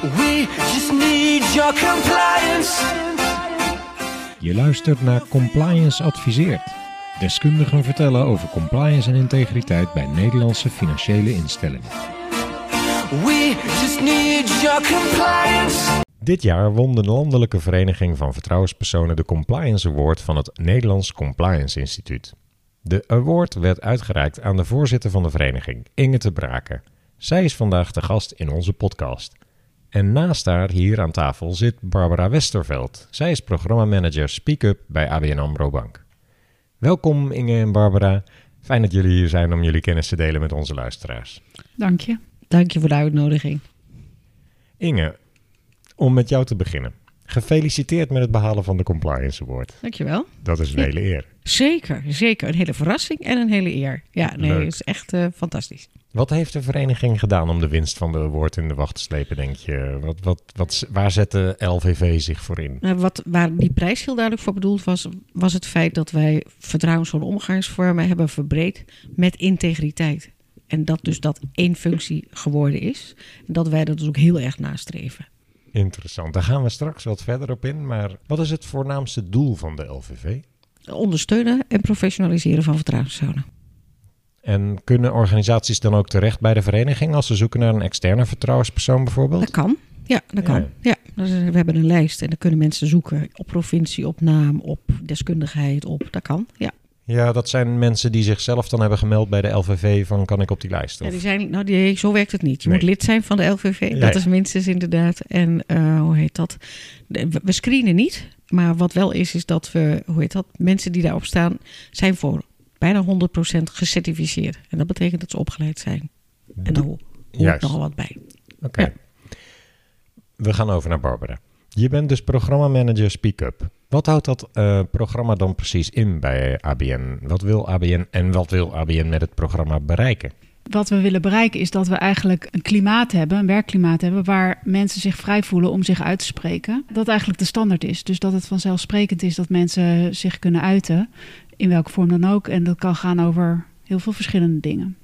We just need your compliance. Je luistert naar Compliance Adviseert. Deskundigen vertellen over compliance en integriteit bij Nederlandse financiële instellingen. We just need your compliance. Dit jaar won de Landelijke Vereniging van Vertrouwenspersonen de Compliance Award van het Nederlands Compliance Instituut. De award werd uitgereikt aan de voorzitter van de vereniging, Inge te Braken. Zij is vandaag de gast in onze podcast. En naast haar hier aan tafel zit Barbara Westerveld. Zij is programmamanager Speak Up bij ABN AMRO Bank. Welkom Inge en Barbara. Fijn dat jullie hier zijn om jullie kennis te delen met onze luisteraars. Dank je. Dank je voor de uitnodiging. Inge, om met jou te beginnen. Gefeliciteerd met het behalen van de Compliance Award. Dankjewel. Dat is een Ja. hele eer. Zeker, zeker. Een hele verrassing en een hele eer. Ja, nee, Leuk. is echt eh, fantastisch. Wat heeft de vereniging gedaan om de winst van de award in de wacht te slepen, denk je? Wat, wat, wat, waar zet de LVV zich voor in? Nou, wat, waar die prijs heel duidelijk voor bedoeld was, was het feit dat wij vertrouwensvolle omgangsvormen hebben verbreed met integriteit. En dat dus dat één functie geworden is. En dat wij dat dus ook heel erg nastreven. Interessant. Daar gaan we straks wat verder op in. Maar wat is het voornaamste doel van de LVV? Ondersteunen en professionaliseren van vertrouwenspersonen. En kunnen organisaties dan ook terecht bij de vereniging als ze zoeken naar een externe vertrouwenspersoon bijvoorbeeld? Dat kan. Ja, dat kan. Ja. Ja. we hebben een lijst en dan kunnen mensen zoeken op provincie, op naam, op deskundigheid, op. Dat kan. Ja. Ja, dat zijn mensen die zichzelf dan hebben gemeld bij de LVV van kan ik op die lijst? Ja, Of- die zijn, nou, die, zo werkt het niet. Je Nee. moet lid zijn van de LVV. Ja, dat ja. is minstens inderdaad. En eh, hoe heet dat? We- screenen niet. Maar wat wel is, is dat we, hoe heet dat? Mensen die daarop staan, zijn voor bijna 100% gecertificeerd. En dat betekent dat ze opgeleid zijn. En daar ho- hoort Juist. nogal wat bij. Oké. Ja. We gaan over naar Barbara. Je bent dus programmamanager Speak Up. Wat houdt dat eh, programma dan precies in bij ABN? Wat wil ABN en wat wil ABN met het programma bereiken? Wat we willen bereiken is dat we eigenlijk een klimaat hebben, een werkklimaat hebben, waar mensen zich vrij voelen om zich uit te spreken. Dat eigenlijk de standaard is. Dus dat het vanzelfsprekend is dat mensen zich kunnen uiten, in welke vorm dan ook. En dat kan gaan over heel veel verschillende dingen.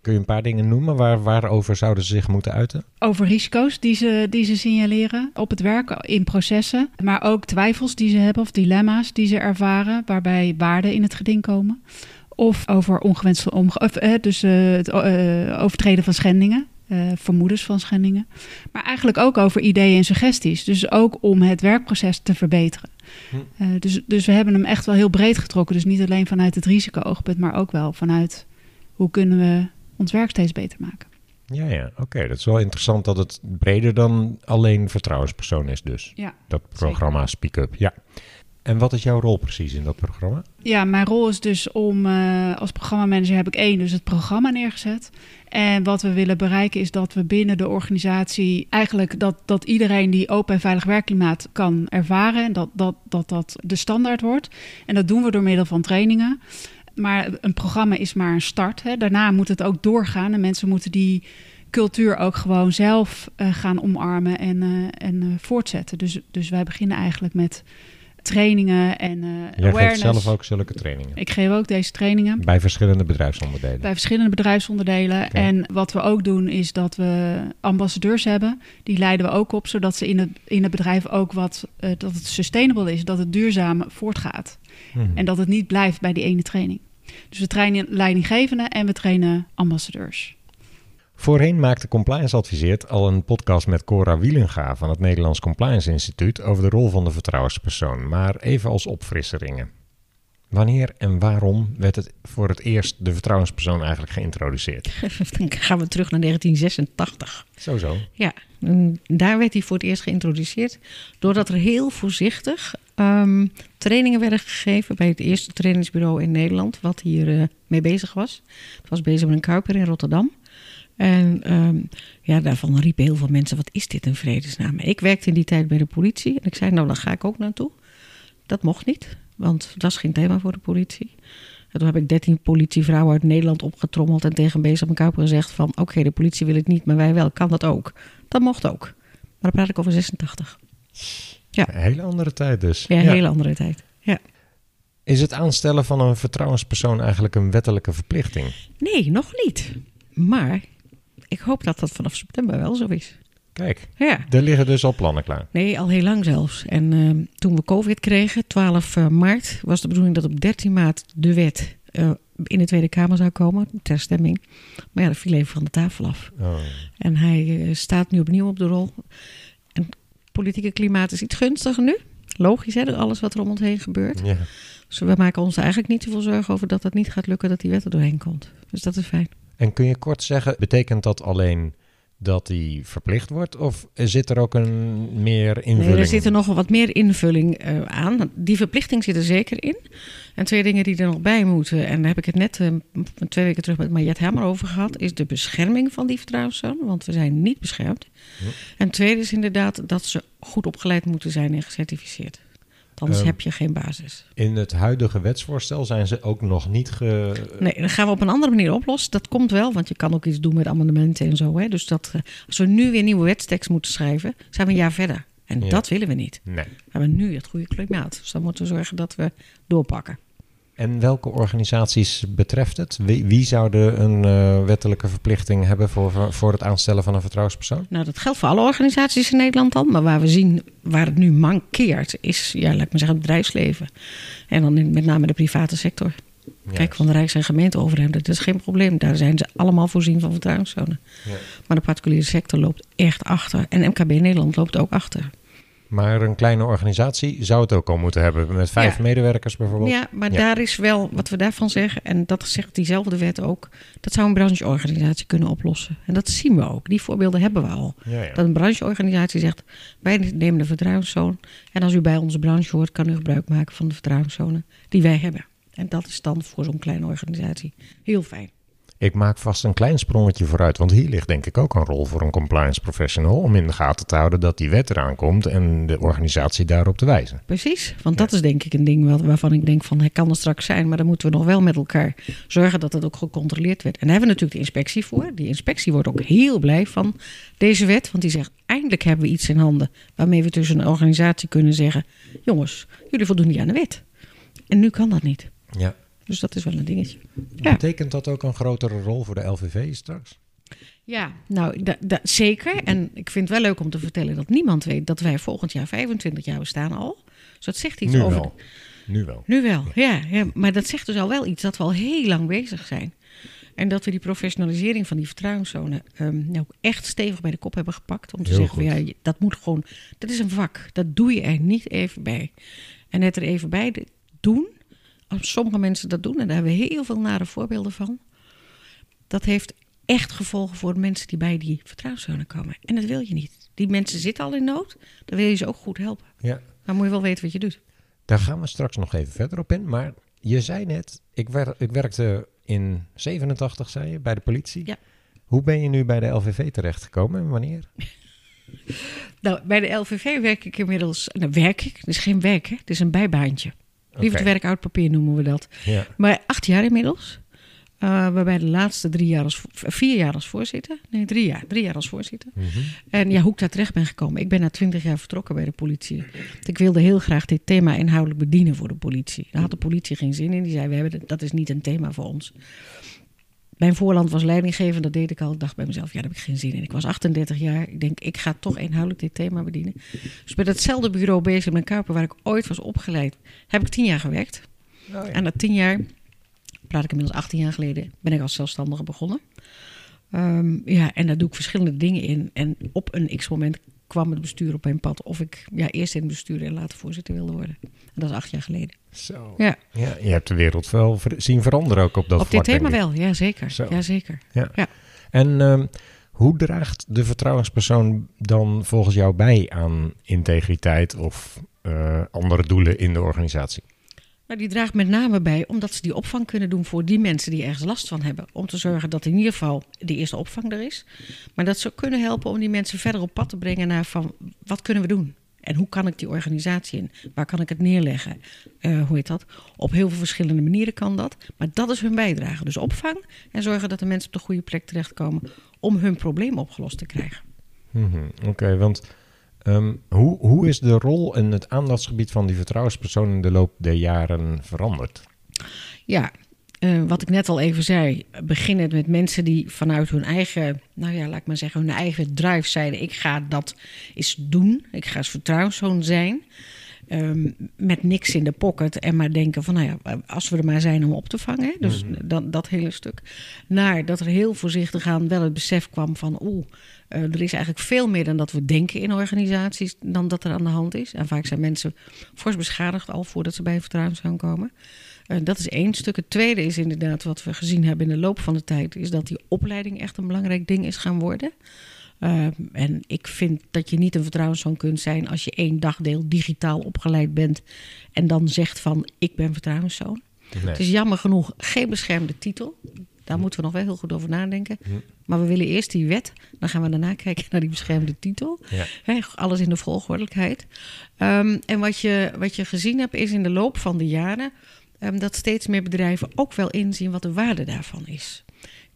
Kun je een paar dingen noemen? Waar, waarover zouden ze zich moeten uiten? Over risico's die ze, die ze signaleren op het werk, in processen. Maar ook twijfels die ze hebben of dilemma's die ze ervaren, waarbij waarden in het geding komen. Of over ongewenste omge of, eh, dus, eh, het eh, overtreden van schendingen, vermoedens van schendingen. Maar eigenlijk ook over ideeën en suggesties. Dus ook om het werkproces te verbeteren. Hm. Dus, dus we hebben hem echt wel heel breed getrokken. Dus niet alleen vanuit het risico-oogpunt, maar ook wel vanuit hoe kunnen we ons werk steeds beter maken. Ja, ja. Oké, dat is wel interessant dat het breder dan alleen vertrouwenspersoon is dus. Ja. Dat programma Speak Up, ja. En wat is jouw rol precies in dat programma? Ja, mijn rol is dus om eh, als programmamanager heb ik één, dus het programma neergezet. En wat we willen bereiken is dat we binnen de organisatie eigenlijk dat, dat iedereen die open en veilig werkklimaat kan ervaren. En dat dat, dat dat de standaard wordt. En dat doen we door middel van trainingen. Maar een programma is maar een start. Hè. Daarna moet het ook doorgaan. En mensen moeten die cultuur ook gewoon zelf eh, gaan omarmen en, eh, en eh, voortzetten. Dus, dus wij beginnen eigenlijk met trainingen en eh Jij awareness. geeft zelf ook zulke trainingen. Ik geef ook deze trainingen Bij verschillende bedrijfsonderdelen. bij verschillende bedrijfsonderdelen. En wat we ook doen is dat we ambassadeurs hebben. Die leiden we ook op, zodat ze in het, in het bedrijf ook wat dat het sustainable is, dat het duurzaam voortgaat. Mhm. En dat het niet blijft bij die ene training. Dus we trainen leidinggevenden en we trainen ambassadeurs. Voorheen maakte Compliance Adviseert al een podcast met Cora Wielenga van het Nederlands Compliance Instituut over de rol van de vertrouwenspersoon. Maar even als opfrisseringen. Wanneer en waarom werd het voor het eerst de vertrouwenspersoon eigenlijk geïntroduceerd? Dan gaan we terug naar 1986. Zo zo. Ja, daar werd hij voor het eerst geïntroduceerd. Doordat er heel voorzichtig ehm, trainingen werden gegeven bij het eerste trainingsbureau in Nederland, wat hier eh, mee bezig was. Het was bezig met een Kuiper in Rotterdam. En ehm, ja, daarvan riepen heel veel mensen: wat is dit in vredesnaam? Ik werkte in die tijd bij de politie en ik zei: Nou, dan ga ik ook naartoe. Dat mocht niet, want dat is geen thema voor de politie. En toen heb ik 13 politievrouwen uit Nederland opgetrommeld en tegen bezig op elkaar gezegd van... oké, de politie wil het niet, maar wij wel. Kan dat ook? Dat mocht ook. Maar dan praat ik over 86. Ja. Een hele andere tijd dus. Ja, een hele andere tijd. Ja. Is het aanstellen van een vertrouwenspersoon eigenlijk een wettelijke verplichting? Nee, nog niet. Maar ik hoop dat dat vanaf september wel zo is. Kijk, Ja. er liggen dus al plannen klaar. Nee, al heel lang zelfs. En ehm, toen we COVID kregen, 12 eh, maart, was de bedoeling dat op 13 maart de wet eh, in de Tweede Kamer zou komen ter stemming. Maar ja, dat viel even van de tafel af. Oh. En hij eh, staat nu opnieuw op de rol. En het politieke klimaat is iets gunstiger nu. Logisch, hè, door alles wat er om ons heen gebeurt. Ja. Dus we maken ons eigenlijk niet zoveel zorgen over dat het niet gaat lukken dat die wet er doorheen komt. Dus dat is fijn. En kun je kort zeggen, betekent dat alleen dat die verplicht wordt? Of zit er ook een meer invulling? Nee, er zit er nog wat meer invulling eh, aan. Die verplichting zit er zeker in. En twee dingen die er nog bij moeten, en daar heb ik het net eh, twee weken terug met Mariette Hammer over gehad, is de bescherming van die vertrouwenszoon, want we zijn niet beschermd. Hm. En tweede is inderdaad dat ze goed opgeleid moeten zijn en gecertificeerd. Anders Ehm. heb je geen basis. In het huidige wetsvoorstel zijn ze ook nog niet ge... Nee, dat gaan we op een andere manier oplossen. Dat komt wel, want je kan ook iets doen met amendementen en zo. Hè. Dus dat, eh, als we nu weer nieuwe wetstekst moeten schrijven, zijn we een jaar verder. En Ja. dat willen we niet. Nee. We hebben nu het goede klimaat. Dus dan moeten we zorgen dat we doorpakken. En welke organisaties betreft het? Wie, wie zouden een eh, wettelijke verplichting hebben voor, voor het aanstellen van een vertrouwenspersoon? Nou, dat geldt voor alle organisaties in Nederland dan. Maar waar we zien waar het nu mankeert, is, ja, laat ik maar zeggen, het bedrijfsleven. En dan in- met name de private sector. Kijk, van de Rijks- en gemeenteoverheden, dat is geen probleem. Daar zijn ze allemaal voorzien van vertrouwenszonen. Ja. Maar de particuliere sector loopt echt achter. En MKB Nederland loopt ook achter. Maar een kleine organisatie zou het ook al moeten hebben. Met vijf Ja. medewerkers bijvoorbeeld. Ja, maar Ja. daar is wel wat we daarvan zeggen. En dat zegt diezelfde wet ook. Dat zou een brancheorganisatie kunnen oplossen. En dat zien we ook. Die voorbeelden hebben we al. Ja. Dat een brancheorganisatie zegt: wij nemen de vertrouwenszoon. En als u bij onze branche hoort, kan u gebruik maken van de vertrouwenszone die wij hebben. En dat is dan voor zo'n kleine organisatie heel fijn. Ik maak vast een klein sprongetje vooruit. Want hier ligt denk ik ook een rol voor een compliance professional. Om in de gaten te houden dat die wet eraan komt. En de organisatie daarop te wijzen. Precies, want dat is denk ik een ding waarvan ik denk van hij kan er straks zijn, maar dan moeten we nog wel met elkaar zorgen dat het ook gecontroleerd wordt. En daar hebben we natuurlijk de inspectie voor. Die inspectie wordt ook heel blij van deze wet, want die zegt eindelijk hebben we iets in handen waarmee we tussen een organisatie kunnen zeggen, jongens, jullie voldoen niet aan de wet. En nu kan dat niet. Ja. Dus dat is wel een dingetje. Ja. Betekent dat ook een grotere rol voor de LVV straks? Ja, nou da- da- zeker. En ik vind het wel leuk om te vertellen dat niemand weet dat wij volgend jaar 25 jaar bestaan al. Dus dat zegt iets nu over. wel. Nu wel. Nu wel, ja, ja. Maar dat zegt dus al wel iets dat we al heel lang bezig zijn. En dat we die professionalisering van die vertrouwenszone ehm, nou echt stevig bij de kop hebben gepakt. Om te Heel zeggen, ja, dat moet gewoon, dat is een vak. Dat doe je er niet even bij. En het er even bij doen, sommige mensen dat doen, en daar hebben we heel veel nare voorbeelden van. Dat heeft echt gevolgen voor de mensen die bij die vertrouwenszone komen. En dat wil je niet. Die mensen zitten al in nood, dan wil je ze ook goed helpen. Ja. Dan moet je wel weten wat je doet. Daar gaan we straks nog even verder op in. Maar je zei net, ik, wer- ik werkte in 87, zei je, bij de politie. Ja. Hoe ben je nu bij de LVV terechtgekomen en wanneer? Nou, bij de LVV werk ik inmiddels. Nou, werk ik? Het is geen werk, hè? Het is een bijbaantje. Liefde Oké. werk oud papier noemen we dat. Ja. Maar acht jaar inmiddels. Eh, waarbij de laatste drie jaar als, vier jaar als voorzitter. Nee, drie jaar. Drie jaar als voorzitter. Mhm. En ja, hoe ik daar terecht ben gekomen. Ik ben na twintig jaar vertrokken bij de politie. Ik wilde heel graag dit thema inhoudelijk bedienen voor de politie. Daar had de politie geen zin in. Die zei, we hebben dat is niet een thema voor ons. Mijn voorland was leidinggevend, dat deed ik al. Ik dacht bij mezelf, ja, daar heb ik geen zin in. Ik was 38 jaar. Ik denk, ik ga toch inhoudelijk dit thema bedienen. Dus bij datzelfde bureau bezig met Kuiper, waar ik ooit was opgeleid, heb ik tien jaar gewerkt. Oh, ja. En na tien jaar, praat ik inmiddels 18 jaar geleden, ben ik als zelfstandige begonnen. Ehm, ja, en daar doe ik verschillende dingen in. En op een x-moment kwam het bestuur op mijn pad of ik ja, eerst in het bestuur en later voorzitter wilde worden. En dat is acht jaar geleden. Zo. Ja, Ja, je hebt de wereld wel ver- zien veranderen ook op dat op vlak. dit thema wel, ja zeker. Zo. Ja, zeker. En ehm, hoe draagt de vertrouwenspersoon dan volgens jou bij aan integriteit of eh, andere doelen in de organisatie? Nou, die draagt met name bij omdat ze die opvang kunnen doen voor die mensen die ergens last van hebben. Om te zorgen dat in ieder geval de eerste opvang er is. Maar dat ze kunnen helpen om die mensen verder op pad te brengen naar van wat kunnen we doen? En hoe kan ik die organisatie in? Waar kan ik het neerleggen? Eh, hoe heet dat? Op heel veel verschillende manieren kan dat. Maar dat is hun bijdrage. Dus opvang en zorgen dat de mensen op de goede plek terechtkomen om hun probleem opgelost te krijgen. Mhm, Oké, want ehm, hoe, hoe is de rol en het aandachtsgebied van die vertrouwenspersoon in de loop der jaren veranderd? Ja, eh, wat ik net al even zei, beginnen met mensen die vanuit hun eigen, nou ja, laat ik maar zeggen, hun eigen drive zeiden: ik ga dat eens doen. Ik ga eens vertrouwenszoon zijn. Ehm, met niks in de pocket en maar denken van, nou ja, als we er maar zijn om op te vangen. hè. Dus dat, dat hele stuk. Naar dat er heel voorzichtig aan wel het besef kwam van, oeh, eh, er is eigenlijk veel meer dan dat we denken in organisaties dan dat er aan de hand is. En vaak zijn mensen fors beschadigd al voordat ze bij een vertrouwenszoon komen. Eh, dat is één stuk. Het tweede is inderdaad wat we gezien hebben in de loop van de tijd, is dat die opleiding echt een belangrijk ding is gaan worden. Uh, en ik vind dat je niet een vertrouwenszoon kunt zijn als je één dagdeel digitaal opgeleid bent en dan zegt van ik ben vertrouwenszoon. Nee. Het is jammer genoeg geen beschermde titel. Daar moeten we nog wel heel goed over nadenken. Maar we willen eerst die wet. Dan gaan we daarna kijken naar die beschermde titel. Ja. Alles in de volgordelijkheid. Ehm, en wat je, wat je gezien hebt is in de loop van de jaren... ehm, dat steeds meer bedrijven ook wel inzien wat de waarde daarvan is.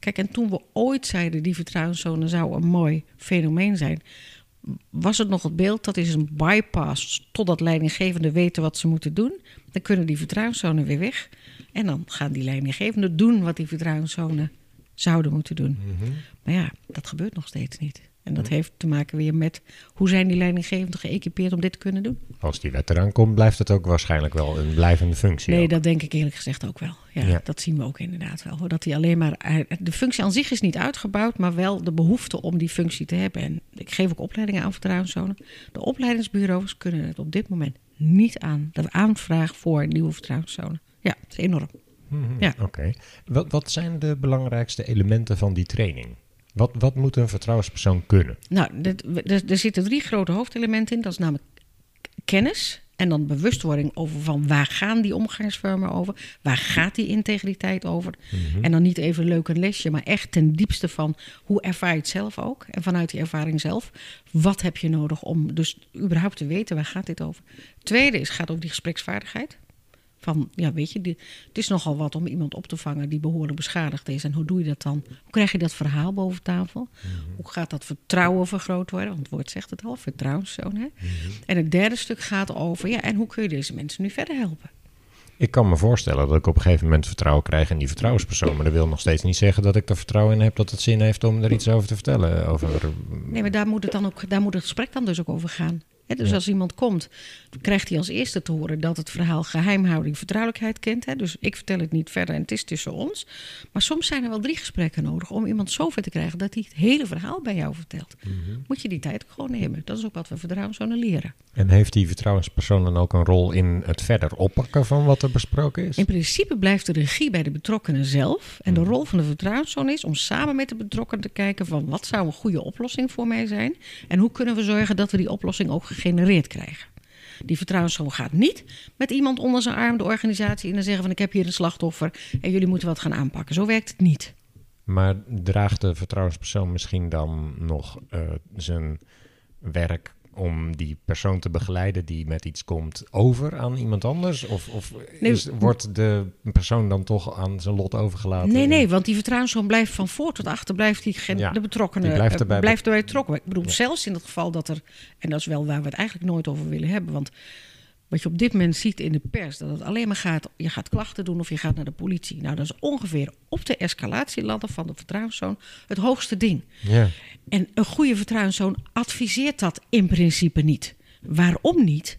Kijk, en toen we ooit zeiden... die vertrouwenszone zou een mooi fenomeen zijn... was het nog het beeld dat is een bypass... totdat leidinggevenden weten wat ze moeten doen. Dan kunnen die vertrouwenszone weer weg... En dan gaan die leidinggevenden doen wat die vertrouwenszone zouden moeten doen. Maar ja, dat gebeurt nog steeds niet. En dat heeft te maken weer met hoe zijn die leidinggevenden geëquipeerd om dit te kunnen doen. Als die wet eraan komt, blijft het ook waarschijnlijk wel een blijvende functie. Nee, ook. dat denk ik eerlijk gezegd ook wel. Ja, Ja. dat zien we ook inderdaad wel. hoor. Dat die alleen maar eh, de functie aan zich is niet uitgebouwd, maar wel de behoefte om die functie te hebben. En ik geef ook opleidingen aan vertrouwenszonen. De opleidingsbureaus kunnen het op dit moment niet aan. De aanvraag voor nieuwe vertrouwenszonen. Ja, dat is enorm. Mhm, Ja. Oké. Wat, wat zijn de belangrijkste elementen van die training? Wat, wat moet een vertrouwenspersoon kunnen? Nou, dit- er, er zitten drie grote hoofdelementen in. Dat is namelijk kennis en dan bewustwording over van waar gaan die omgangsvormen over? Waar gaat die integriteit over? En dan niet even leuk een lesje, maar echt ten diepste van hoe ervaar je het zelf ook? En vanuit die ervaring zelf, wat heb je nodig om dus überhaupt te weten waar gaat dit over? Tweede is, gaat over die gespreksvaardigheid. Van, ja, weet je, die- het is nogal wat om iemand op te vangen die behoorlijk beschadigd is. En hoe doe je dat dan? Hoe krijg je dat verhaal boven tafel? Hoe gaat dat vertrouwen vergroot worden? Want het woord zegt het al, vertrouwenszoon. Hè? En het derde stuk gaat over, ja, en hoe kun je deze mensen nu verder helpen? Ik kan me voorstellen dat ik op een gegeven moment vertrouwen krijg in die vertrouwenspersoon. Maar dat wil nog steeds niet zeggen dat ik er vertrouwen in heb dat het zin heeft om er iets over te vertellen. Over, Nee, maar daar moet het dan ook, daar moet het gesprek dan dus ook over gaan. Dus als iemand komt, dan krijgt hij als eerste te horen dat het verhaal geheimhouding, vertrouwelijkheid kent. Dus ik vertel het niet verder en het is tussen ons. Maar soms zijn er wel drie gesprekken nodig om iemand zover te krijgen dat hij het hele verhaal bij jou vertelt. Moet je die tijd ook gewoon nemen. Dat is ook wat we vertrouwenszonen leren. En heeft die vertrouwenspersoon dan ook een rol in het verder oppakken van wat er besproken is? In principe blijft de regie bij de betrokkenen zelf. En de rol van de vertrouwenszoon is om samen met de betrokkenen te kijken van wat zou een goede oplossing voor mij zijn. En hoe kunnen we zorgen dat we die oplossing ook gegenereerd krijgen. Die vertrouwenszoon gaat niet met iemand onder zijn arm de organisatie in en zeggen van ik heb hier een slachtoffer en jullie moeten wat gaan aanpakken. Zo werkt het niet. Maar draagt de vertrouwenspersoon misschien dan nog eh, zijn werk om die persoon te begeleiden die met iets komt over aan iemand anders? Of, of Nee. is, wordt de persoon dan toch aan zijn lot overgelaten? Nee, nee, want die vertrouwenszoon blijft van voor tot achter, blijft die, Ja, de betrokkenen, die blijft eh, erbij blijft erbij betrokken. Ik bedoel, Ja. zelfs in het geval dat er, en dat is wel waar we het eigenlijk nooit over willen hebben, want wat je op dit moment ziet in de pers, dat het alleen maar gaat, je gaat klachten doen of je gaat naar de politie. Nou, dat is ongeveer op de escalatieladder van de vertrouwenszoon het hoogste ding. Ja. En een goede vertrouwenszoon adviseert dat in principe niet. Waarom niet?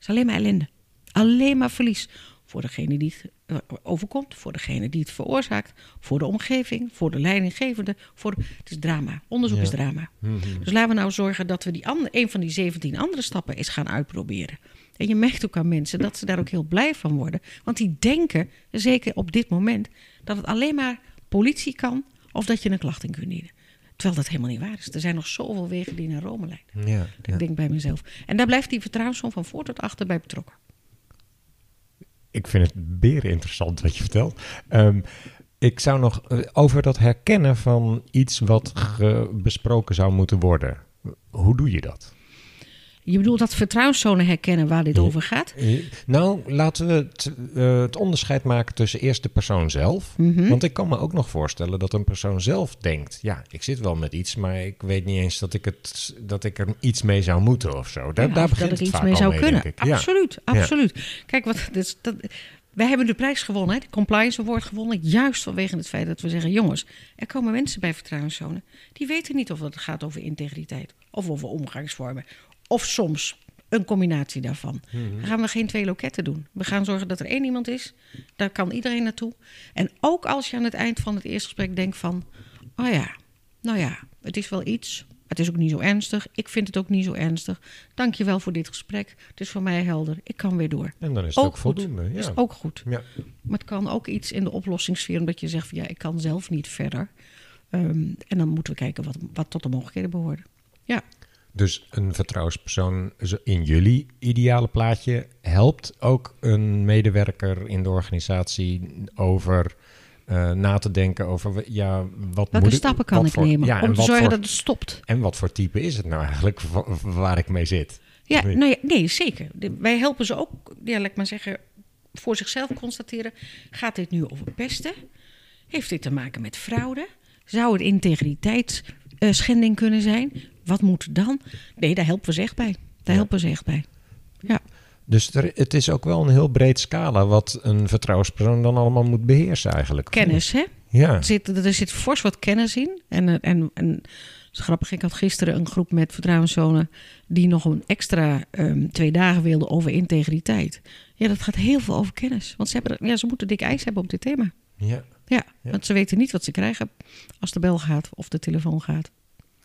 is alleen maar ellende. Alleen maar verlies. Voor degene die het eh, overkomt, voor degene die het veroorzaakt, voor de omgeving, voor de leidinggevende. Voor de- het is drama. Onderzoek Ja. is drama. Mhm. Dus laten we nou zorgen dat we die een van die 17 andere stappen eens gaan uitproberen. En je merkt ook aan mensen dat ze daar ook heel blij van worden. Want die denken, zeker op dit moment, dat het alleen maar politie kan of dat je een klacht in kunt dienen. Terwijl dat helemaal niet waar is. Er zijn nog zoveel wegen die naar Rome leiden. Ja, Dat ja. Ik denk bij mezelf. En daar blijft die vertrouwenszoon van voor tot achter bij betrokken. Ik vind het beren interessant wat je vertelt. Ehm, ik zou nog eh, over dat herkennen van iets wat besproken zou moeten worden. Hoe doe je dat? Je bedoelt dat vertrouwenszonen herkennen waar dit over gaat? Nou, laten we het, eh, het onderscheid maken tussen eerst de persoon zelf. Mhm. Want ik kan me ook nog voorstellen dat een persoon zelf denkt: ja, ik zit wel met iets, maar ik weet niet eens dat ik, het, dat ik er iets mee zou moeten of zo. Daar, Ja, daar of begint dat ik het iets mee zou mee, kunnen. Ja. Absoluut, absoluut. Kijk, wat, dus dat, wij hebben de prijs gewonnen, hè, de Compliance Award gewonnen. Juist vanwege het feit dat we zeggen: jongens, er komen mensen bij vertrouwenszone. die weten niet of het gaat over integriteit of over omgangsvormen. Of soms een combinatie daarvan. Dan gaan we geen twee loketten doen. We gaan zorgen dat er één iemand is. Daar kan iedereen naartoe. En ook als je aan het eind van het eerste gesprek denkt van... oh ja, nou ja, het is wel iets. Het is ook niet zo ernstig. Ik vind het ook niet zo ernstig. Dank je wel voor dit gesprek. Het is voor mij helder. Ik kan weer door. En dan is het ook, goed. voldoende. Ja. Is ook goed. Ja. Maar het kan ook iets in de oplossingssfeer... omdat je zegt van ja, ik kan zelf niet verder. Ehm, en dan moeten we kijken wat, wat tot de mogelijkheden behoren. Ja. Dus een vertrouwenspersoon in jullie ideale plaatje helpt ook een medewerker in de organisatie over eh, na te denken over ja, wat Welke moet ik- stappen kan ik voor- nemen ja, om te zorgen voor- dat het stopt? En wat voor type is het nou eigenlijk wa- waar ik mee zit? Ja, nou ja, nee, zeker. Wij helpen ze ook, ja, laat ik maar zeggen, voor zichzelf constateren. Gaat dit nu over pesten? Heeft dit te maken met fraude? Zou het integriteitsschending kunnen zijn? Wat moet dan? Nee, daar helpen we ze echt bij. Daar helpen we ze echt bij. Ja, Dus er, het is ook wel een heel breed scala wat een vertrouwenspersoon dan allemaal moet beheersen eigenlijk. kennis, hè? Ja. Er zit, er zit fors wat kennis in. En, en, en het is grappig, ik had gisteren een groep met vertrouwenszonen... die nog een extra ehm, twee dagen wilden over integriteit. Ja, dat gaat heel veel over kennis. Want ze, hebben, ja, ze moeten dik ijs hebben op dit thema. ja. Ja, Ja. want ze weten niet wat ze krijgen als de bel gaat of de telefoon gaat.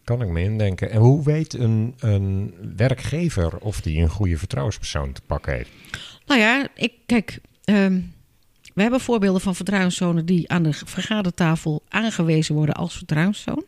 Kan ik me indenken. En hoe weet een, een werkgever of die een goede vertrouwenspersoon te pakken heeft? Nou ja, ik, kijk, ehm, we hebben voorbeelden van vertrouwenszonen die aan de vergadertafel aangewezen worden als vertrouwenszoon.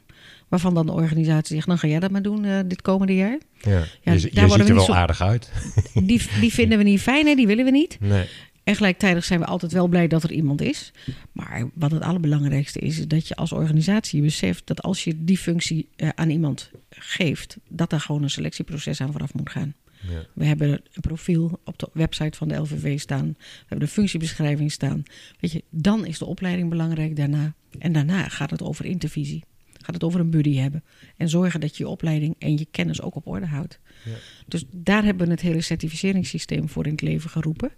Waarvan dan de organisatie zegt, dan ga jij dat maar doen eh, dit komende jaar. Ja. Ja, je ziet er wel zo- aardig uit. Die, die vinden we niet fijn, hè? die willen we niet. Nee. En gelijktijdig zijn we altijd wel blij dat er iemand is. Maar wat het allerbelangrijkste is, is dat je als organisatie beseft dat als je die functie eh, aan iemand geeft, dat daar gewoon een selectieproces aan vooraf moet gaan. Ja. We hebben een profiel op de website van de LVV staan. We hebben de functiebeschrijving staan. Weet je, dan is de opleiding belangrijk daarna. En daarna gaat het over intervisie. Gaat het over een buddy hebben. En zorgen dat je je opleiding en je kennis ook op orde houdt. Ja. Dus daar hebben we het hele certificeringssysteem voor in het leven geroepen.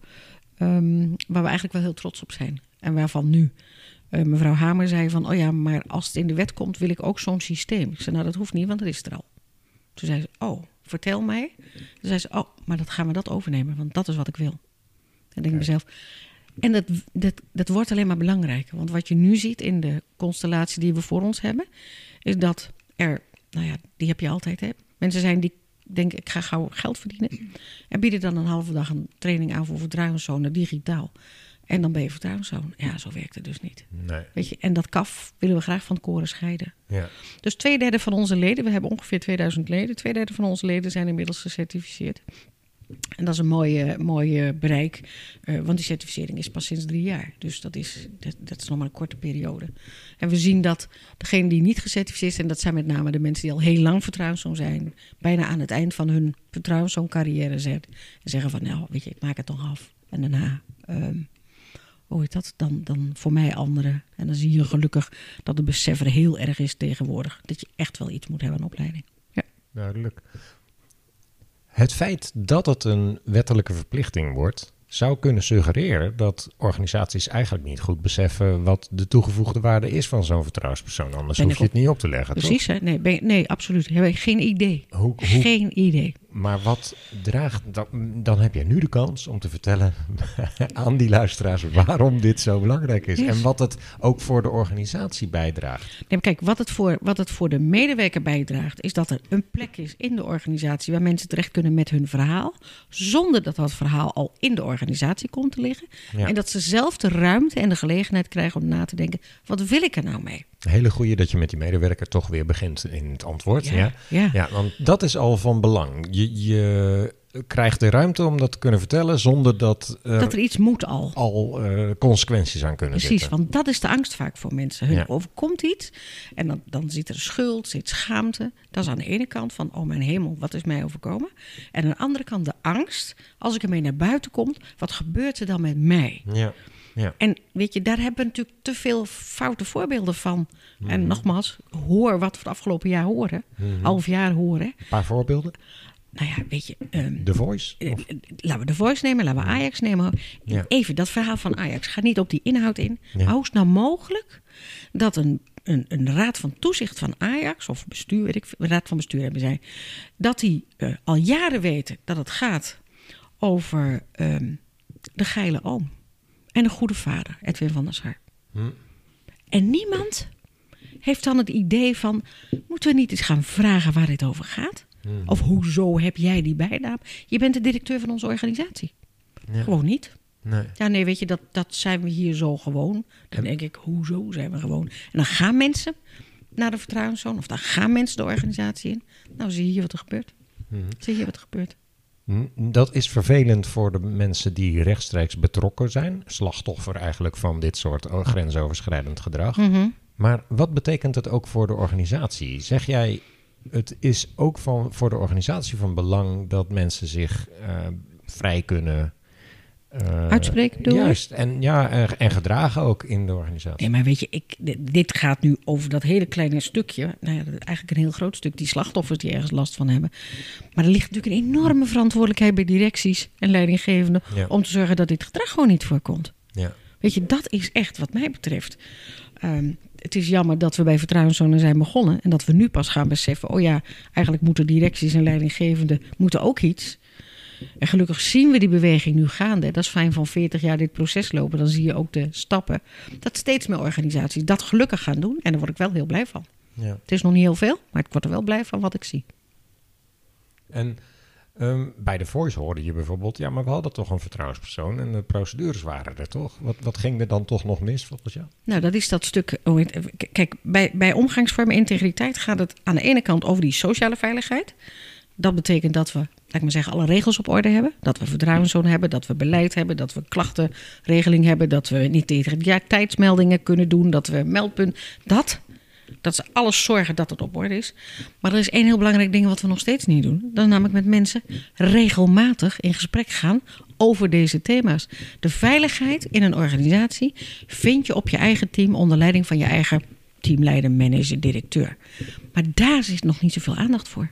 Ehm, waar we eigenlijk wel heel trots op zijn. En waarvan nu eh, mevrouw Hamer zei van... oh ja, maar als het in de wet komt, wil ik ook zo'n systeem. Ik zei, nou dat hoeft niet, want dat is er al. Toen zei ze, oh, vertel mij. Toen zei ze, oh, maar dat gaan we dat overnemen, want dat is wat ik wil. En denk ik mezelf... En dat, dat, dat wordt alleen maar belangrijker. Want wat je nu ziet in de constellatie die we voor ons hebben... is dat er, nou ja, die heb je altijd, hè. Mensen zijn die denken, ik ga gauw geld verdienen. En bieden dan een halve dag een training aan voor vertrouwenszone digitaal. En dan ben je vertrouwenszoon. Ja, zo werkt het dus niet. Nee. Weet je, en dat kaf willen we graag van het koren scheiden. Ja. Dus twee derde van onze leden, we hebben ongeveer 2000 leden, twee derde van onze leden zijn inmiddels gecertificeerd. En dat is een mooie, mooie bereik, eh, want die certificering is pas sinds drie jaar. Dus dat is, dat, dat is nog maar een korte periode. En we zien dat degenen die niet gecertificeerd zijn, dat zijn met name de mensen die al heel lang vertrouwenszoon zijn, bijna aan het eind van hun vertrouwenszoon carrière zijn. En zeggen van, nou weet je, ik maak het toch af. En daarna, ehm, hoe heet dat, dan, dan voor mij anderen. En dan zie je gelukkig dat het besef er heel erg is tegenwoordig. Dat je echt wel iets moet hebben aan opleiding. Ja. Duidelijk. Het feit dat het een wettelijke verplichting wordt, zou kunnen suggereren dat organisaties eigenlijk niet goed beseffen wat de toegevoegde waarde is van zo'n vertrouwenspersoon. Anders Ben hoef je het niet op te leggen. toch? Precies, hè? Nee, ben je- nee, absoluut. Heb ik geen idee. Hoe, hoe, Geen idee. maar wat draagt, dan, dan heb je nu de kans om te vertellen aan die luisteraars waarom dit zo belangrijk is. Yes. En wat het ook voor de organisatie bijdraagt. Nee, maar kijk, wat het, voor, wat het voor de medewerker bijdraagt, is dat er een plek is in de organisatie waar mensen terecht kunnen met hun verhaal, zonder dat dat verhaal al in de organisatie komt te liggen. Ja. En dat ze zelf de ruimte en de gelegenheid krijgen om na te denken: wat wil ik er nou mee? Een hele goede dat je met die medewerker toch weer begint in het antwoord. Ja, ja. ja. Ja, want dat is al van belang. Je, je krijgt de ruimte om dat te kunnen vertellen zonder dat er, dat er iets moet al. al eh, consequenties aan kunnen Precies, zitten. want dat is de angst vaak voor mensen. Hun Ja. overkomt iets en dan, dan zit er schuld, zit schaamte. Dat is aan de ene kant van, oh mijn hemel, wat is mij overkomen? En aan de andere kant de angst, als ik ermee naar buiten kom, wat gebeurt er dan met mij? Ja, ja. En weet je, daar hebben we natuurlijk te veel foute voorbeelden van. En Mhm. nogmaals, hoor wat we het afgelopen jaar horen. Half jaar horen. Een paar voorbeelden? Nou ja, weet je, The Voice? eh, Of- laten we de Voice nemen, laten we Ajax nemen. Ja. Even dat verhaal van Ajax. Ga niet op die inhoud in. Ja. Hoe is het nou mogelijk dat een, een, een raad van toezicht van Ajax, of bestuur, weet ik, raad van bestuur hebben zij, dat die eh, al jaren weten dat het gaat over ehm, de geile oom en de goede vader, Edwin van der Sar. Hm. En niemand heeft dan het idee van, moeten we niet eens gaan vragen waar dit over gaat? Hm. Of hoezo heb jij die bijnaam? Je bent de directeur van onze organisatie. Ja. Gewoon niet. Nee. Ja, nee, weet je, dat, dat zijn we hier zo gewoon. Dan denk ik, hoezo zijn we gewoon? En dan gaan mensen naar de vertrouwenszoon, of dan gaan mensen de organisatie in. Nou, zie je hier wat er gebeurt. Mhm. Zie je wat er gebeurt. Hm, Dat is vervelend voor de mensen die rechtstreeks betrokken zijn. Slachtoffer eigenlijk van dit soort oh, grensoverschrijdend gedrag. Mhm. Maar wat betekent het ook voor de organisatie? Zeg jij, het is ook van, voor de organisatie van belang dat mensen zich eh, vrij kunnen... eh, Uitspreken, bedoel? Juist, en, ja, en, en gedragen ook in de organisatie. Nee, maar weet je, ik, dit- gaat nu over dat hele kleine stukje. Nou ja, eigenlijk een heel groot stuk. Die slachtoffers die ergens last van hebben. Maar er ligt natuurlijk een enorme verantwoordelijkheid bij directies en leidinggevenden. Ja. om te zorgen dat dit gedrag gewoon niet voorkomt. Ja. Weet je, dat is echt wat mij betreft. Ehm, het is jammer dat we bij vertrouwenszone zijn begonnen. En dat we nu pas gaan beseffen. Oh ja, eigenlijk moeten directies en leidinggevenden moeten ook iets. En gelukkig zien we die beweging nu gaande. Dat is fijn van 40 jaar dit proces lopen. Dan zie je ook de stappen. Dat steeds meer organisaties dat gelukkig gaan doen. En daar word ik wel heel blij van. Ja. Het is nog niet heel veel, maar ik word er wel blij van wat ik zie. En ehm, bij de Voice hoorde je bijvoorbeeld... ja, maar we hadden toch een vertrouwenspersoon... en de procedures waren er toch? Wat, wat ging er dan toch nog mis volgens jou? Nou, dat is dat stuk. oh, Kijk, bij, bij omgangsvormen en integriteit gaat het aan de ene kant over die sociale veiligheid. Dat betekent dat we, laat ik maar zeggen, alle regels op orde hebben. Dat we vertrouwenszone hebben, dat we beleid hebben, dat we klachtenregeling hebben, dat we niet tegen ja, tijdsmeldingen kunnen doen, dat we meldpunt. Dat, dat ze alles zorgen dat het op orde is. Maar er is één heel belangrijk ding wat we nog steeds niet doen. Dat is namelijk met mensen regelmatig in gesprek gaan over deze thema's. De veiligheid in een organisatie vind je op je eigen team onder leiding van je eigen teamleider, manager, directeur. Maar daar zit nog niet zoveel aandacht voor.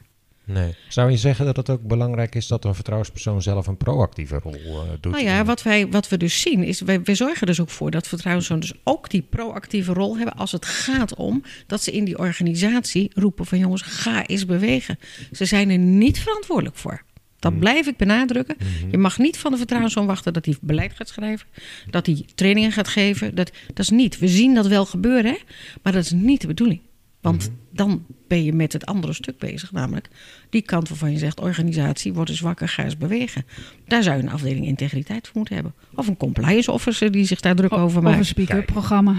Nee. Zou je zeggen dat het ook belangrijk is... dat een vertrouwenspersoon zelf een proactieve rol eh, doet? Nou ja, wat, wij, wat we dus zien is, wij, wij zorgen dus ook voor dat vertrouwenszonen dus ook die proactieve rol hebben als het gaat om dat ze in die organisatie roepen van jongens, ga eens bewegen. Ze zijn er niet verantwoordelijk voor. Dat blijf ik benadrukken. Je mag niet van de vertrouwenszoon wachten dat hij beleid gaat schrijven, dat hij trainingen gaat geven. Dat, dat is niet. We zien dat wel gebeuren, hè? maar dat is niet de bedoeling. Want dan ben je met het andere stuk bezig, namelijk die kant waarvan je zegt: organisatie, word eens wakker, ga eens bewegen. Daar zou je een afdeling integriteit voor moeten hebben. Of een compliance officer die zich daar druk over Of een maakt. speak-up programma.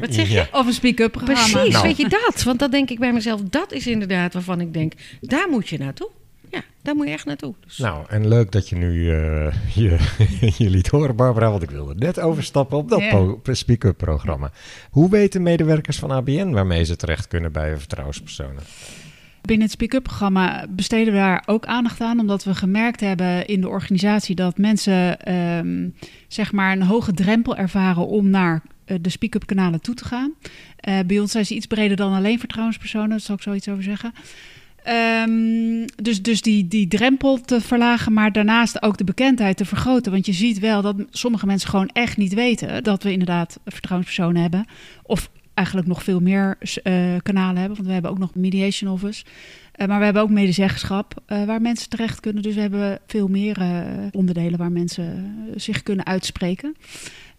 Wat zeg je? Ja. Of een speak-up programma. Precies, Nou. weet je dat? Want dat denk ik bij mezelf, dat is inderdaad waarvan ik denk: daar moet je naartoe. Daar moet je echt naartoe. Dus Nou, en leuk dat je nu eh, je, je liet horen, Barbara, want ik wilde net overstappen op dat speak-up programma. Hoe weten medewerkers van ABN waarmee ze terecht kunnen bij vertrouwenspersonen? Binnen het Speak Up programma besteden we daar ook aandacht aan, omdat we gemerkt hebben in de organisatie dat mensen ehm, zeg maar een hoge drempel ervaren om naar eh, de Speak Up kanalen toe te gaan. Eh, bij ons zijn ze iets breder dan alleen vertrouwenspersonen, daar zal ik zoiets over zeggen. Ehm, dus dus die, die drempel te verlagen, maar daarnaast ook de bekendheid te vergroten. Want je ziet wel dat sommige mensen gewoon echt niet weten dat we inderdaad vertrouwenspersonen hebben. Of eigenlijk nog veel meer eh, kanalen hebben. Want we hebben ook nog mediation office. Eh, maar we hebben ook medezeggenschap eh, waar mensen terecht kunnen. Dus we hebben veel meer onderdelen waar mensen zich kunnen uitspreken.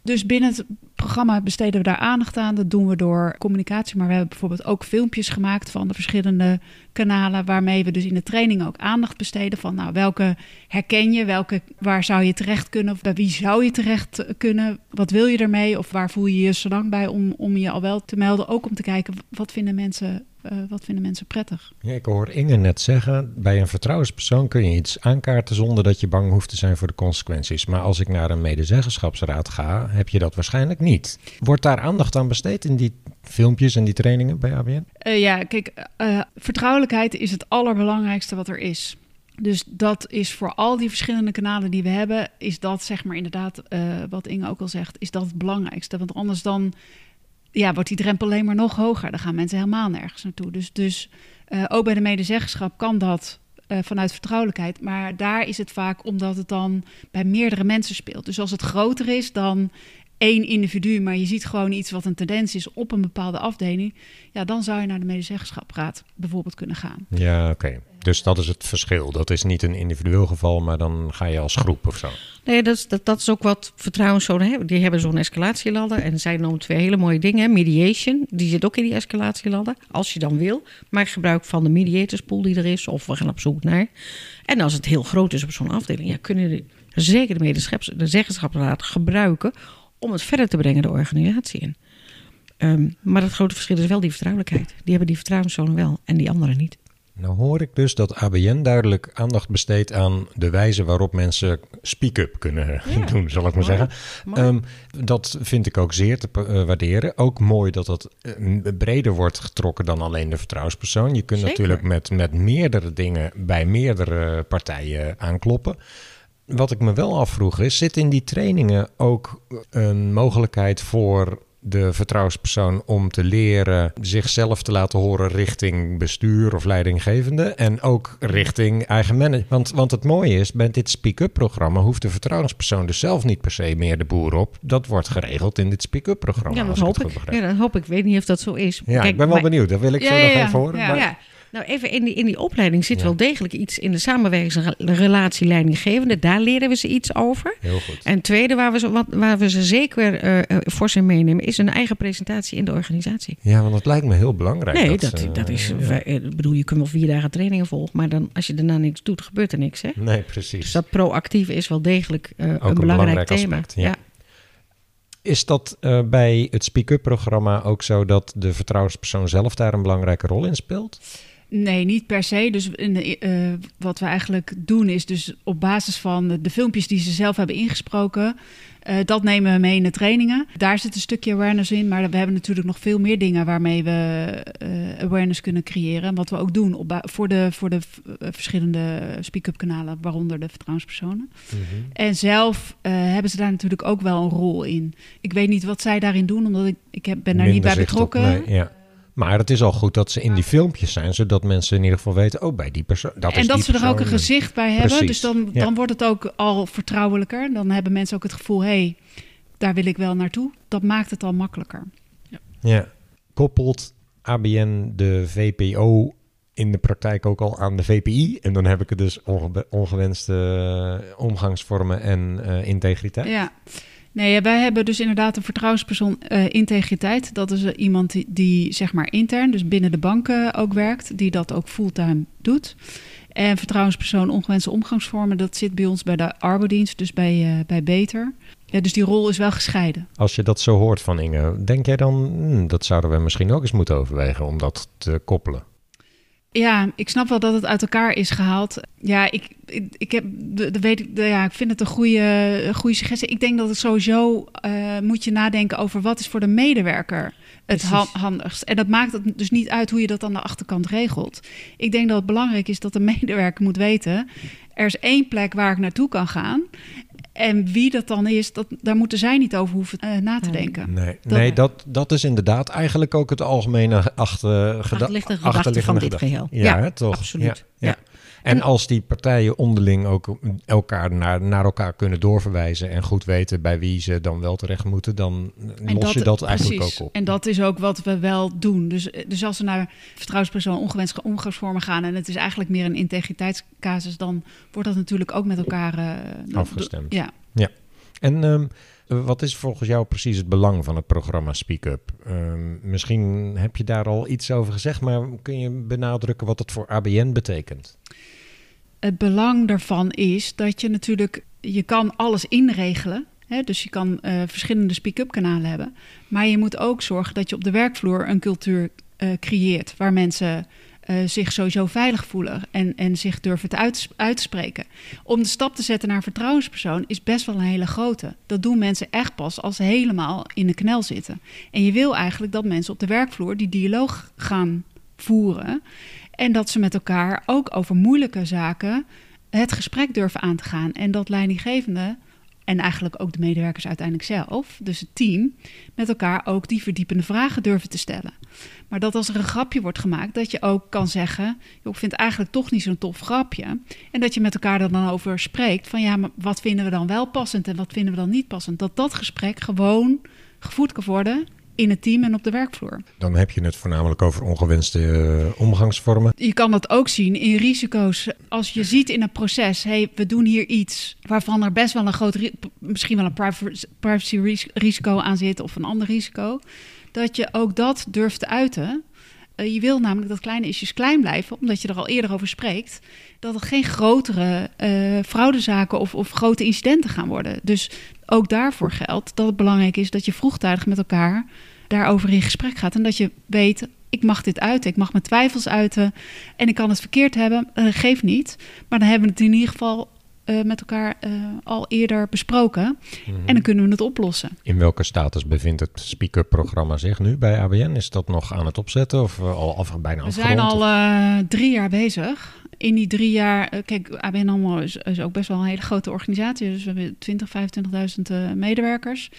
Dus binnen het programma besteden we daar aandacht aan. Dat doen we door communicatie. Maar we hebben bijvoorbeeld ook filmpjes gemaakt van de verschillende kanalen. Waarmee we dus in de training ook aandacht besteden. Van nou, welke herken je? Welke, waar zou je terecht kunnen? Of bij wie zou je terecht kunnen? Wat wil je ermee? Of waar voel je je zo lang bij om, om je al wel te melden? Ook om te kijken wat vinden mensen, eh, wat vinden mensen prettig. Ja, ik hoor Inge net zeggen, bij een vertrouwenspersoon kun je iets aankaarten zonder dat je bang hoeft te zijn voor de consequenties. Maar als ik naar een medezeggenschapsraad ga, heb je dat waarschijnlijk niet. Wordt daar aandacht aan besteed in die filmpjes en die trainingen bij ABN? Eh, ja, kijk, eh, vertrouwelijkheid is het allerbelangrijkste wat er is. Dus dat is voor al die verschillende kanalen die we hebben, is dat zeg maar inderdaad, wat Inge ook al zegt, is dat het belangrijkste. Want anders dan ja, wordt die drempel alleen maar nog hoger. Dan gaan mensen helemaal nergens naartoe. Dus, dus eh, ook bij de medezeggenschap kan dat eh, vanuit vertrouwelijkheid. Maar daar is het vaak omdat het dan bij meerdere mensen speelt. Dus als het groter is dan één individu, maar je ziet gewoon iets wat een tendens is op een bepaalde afdeling, ja, dan zou je naar de medezeggenschapsraad bijvoorbeeld kunnen gaan. Ja, oké. Dus dat is het verschil. Dat is niet een individueel geval, maar dan ga je als groep of zo. Nee, dat is, dat, dat is ook wat vertrouwenszonen hebben. Die hebben zo'n escalatieladder. En zijn dan twee hele mooie dingen. Mediation, die zit ook in die escalatieladder. Als je dan wil. Maak gebruik van de mediatorspool die er is. Of we gaan op zoek naar. En als het heel groot is op zo'n afdeling. Ja, kunnen jullie zeker de medeschaps, de zeggenschapsraad gebruiken. Om het verder te brengen de organisatie in. Ehm, maar het grote verschil is wel die vertrouwelijkheid. Die hebben die vertrouwenszonen wel. En die anderen niet. Nou hoor ik dus dat ABN duidelijk aandacht besteedt aan de wijze waarop mensen speak-up kunnen Ja, doen, zal ik maar mooi. zeggen. Mooi. Ehm, dat vind ik ook zeer te eh, waarderen. Ook mooi dat dat eh, breder wordt getrokken dan alleen de vertrouwenspersoon. Je kunt Zeker. natuurlijk met, met meerdere dingen bij meerdere partijen aankloppen. Wat ik me wel afvroeg is, zit in die trainingen ook een mogelijkheid voor de vertrouwenspersoon om te leren zichzelf te laten horen richting bestuur of leidinggevende en ook richting eigen manager. Want, want het mooie is, bij dit speak-up programma hoeft de vertrouwenspersoon dus zelf niet per se meer de boer op. Dat wordt geregeld in dit speak-up programma. Ja, dat ik hoop ik. begrijp. Ja, dat hoop ik. Ik weet niet of dat zo is. Ja, Kijk, ik ben wel maar- benieuwd. Dat wil ik Ja, zo ja, nog even horen. Ja. maar- Ja, nou even in die, in die opleiding zit Ja. wel degelijk iets in de samenwerkingsrelatie leidinggevende. Daar leren we ze iets over. Heel goed. En tweede waar we ze, wat, waar we ze zeker eh eh, fors in meenemen, is een eigen presentatie in de organisatie. Ja, want dat lijkt me heel belangrijk. Nee, dat, eh, dat is. ja. wij- Ik bedoel, je kunt wel vier dagen trainingen volgen, maar dan, als je daarna niks doet, gebeurt er niks. Hè? Nee, precies. Dus dat proactief is wel degelijk eh, een, belangrijk, belangrijk thema. aspect, ja. Is dat eh, bij het Speak Up programma ook zo dat de vertrouwenspersoon zelf daar een belangrijke rol in speelt? Nee, niet per se. Dus eh, wat we eigenlijk doen is dus op basis van de filmpjes die ze zelf hebben ingesproken, eh, dat nemen we mee in de trainingen. Daar zit een stukje awareness in, maar we hebben natuurlijk nog veel meer dingen waarmee we eh, awareness kunnen creëren. En wat we ook doen op voor de, voor de verschillende speak-up kanalen, waaronder de vertrouwenspersonen. En zelf hebben ze daar natuurlijk ook wel een rol in. Ik weet niet wat zij daarin doen, omdat ik, ik heb, ben daar niet bij op, betrokken. nee, ja. Maar het is al goed dat ze in die filmpjes zijn, zodat mensen in ieder geval weten, oh, bij die persoon. Dat en is dat die ze er ook een gezicht bij hebben. Precies, Dus dan, ja. dan wordt het ook al vertrouwelijker. Dan hebben mensen ook het gevoel, hé, hey, daar wil ik wel naartoe. Dat maakt het al makkelijker. Ja. Koppelt ABN de VPO in de praktijk ook al aan de VPI? En dan heb ik het dus onge- ongewenste eh, omgangsvormen en eh, integriteit. Ja. Nee, wij hebben dus inderdaad een vertrouwenspersoon eh, integriteit. Dat is eh, iemand die, zeg maar intern, dus binnen de banken ook werkt, die dat ook fulltime doet. En vertrouwenspersoon ongewenste omgangsvormen, dat zit bij ons bij de arbodienst, dus bij, eh, bij Beter. Ja, dus die rol is wel gescheiden. Als je dat zo hoort van Inge, denk jij dan, hmm, dat zouden we misschien ook eens moeten overwegen om dat te koppelen? Ja, ik snap wel dat het uit elkaar is gehaald. Ja, ik, ik, ik heb, de, de weet ik, de, ja, ik vind het een goede, goede suggestie. Ik denk dat het sowieso eh, moet je nadenken over wat is voor de medewerker het ha- handigst. En dat maakt het dus niet uit hoe je dat aan de achterkant regelt. Ik denk dat het belangrijk is dat de medewerker moet weten: er is één plek waar ik naartoe kan gaan. En wie dat dan is, dat, daar moeten zij niet over hoeven eh, na te Nee. denken. Nee, Dat- nee dat, dat is inderdaad eigenlijk ook het algemene achter, Achterliggende gedachte van dit geheel. Ja, toch? absoluut. Ja, ja. Ja. En als die partijen onderling ook elkaar naar, naar elkaar kunnen doorverwijzen en goed weten bij wie ze dan wel terecht moeten, dan En los je dat eigenlijk precies. ook op. En dat is ook wat we wel doen. Dus, dus als we naar vertrouwenspersoon ongewenste omgangsvormen gaan en het is eigenlijk meer een integriteitscasus, dan wordt dat natuurlijk ook met elkaar eh, Afgestemd. Ja. En ehm, wat is volgens jou precies het belang van het programma Speak Up? Ehm, misschien heb je daar al iets over gezegd, maar kun je benadrukken wat het voor ABN betekent? Het belang daarvan is dat je natuurlijk, je kan alles inregelen. Dus je kan eh, verschillende speak-up kanalen hebben. Maar je moet ook zorgen dat je op de werkvloer een cultuur eh, creëert waar mensen eh, zich sowieso veilig voelen en, en zich durven te uits- uitspreken. Om de stap te zetten naar vertrouwenspersoon is best wel een hele grote. Dat doen mensen echt pas als ze helemaal in de knel zitten. En je wil eigenlijk dat mensen op de werkvloer die dialoog gaan voeren. En dat ze met elkaar ook over moeilijke zaken het gesprek durven aan te gaan. En dat leidinggevenden en eigenlijk ook de medewerkers uiteindelijk zelf, dus het team, met elkaar ook die verdiepende vragen durven te stellen. Maar dat als er een grapje wordt gemaakt, dat je ook kan zeggen: ik vind het eigenlijk toch niet zo'n tof grapje. En dat je met elkaar er dan over spreekt: van ja, maar wat vinden we dan wel passend en wat vinden we dan niet passend? Dat dat gesprek gewoon gevoerd kan worden in het team en op de werkvloer. Dan heb je het voornamelijk over ongewenste eh, omgangsvormen. Je kan dat ook zien in risico's. Als je ziet in een proces, hey, we doen hier iets waarvan er best wel een groot, misschien wel een privacy- privacy ris- risico aan zit of een ander risico, dat je ook dat durft te uiten. Eh, je wil namelijk dat kleine issues klein blijven, omdat je er al eerder over spreekt, dat er geen grotere eh fraudezaken of, of grote incidenten gaan worden. Dus ook daarvoor geldt dat het belangrijk is dat je vroegtijdig met elkaar daarover in gesprek gaat. En dat je weet, ik mag dit uiten, ik mag mijn twijfels uiten. En ik kan het verkeerd hebben, eh, geeft niet. Maar dan hebben we het in ieder geval eh, met elkaar eh, al eerder besproken. En dan kunnen we het oplossen. In welke status bevindt het Speak-up programma zich nu bij ABN? Is dat nog aan het opzetten of eh, al af, bijna We afgerond? zijn al drie jaar bezig. In die drie jaar, kijk, ABN AMRO is, is ook best wel een hele grote organisatie. Dus we hebben 20, 25.000 eh, medewerkers.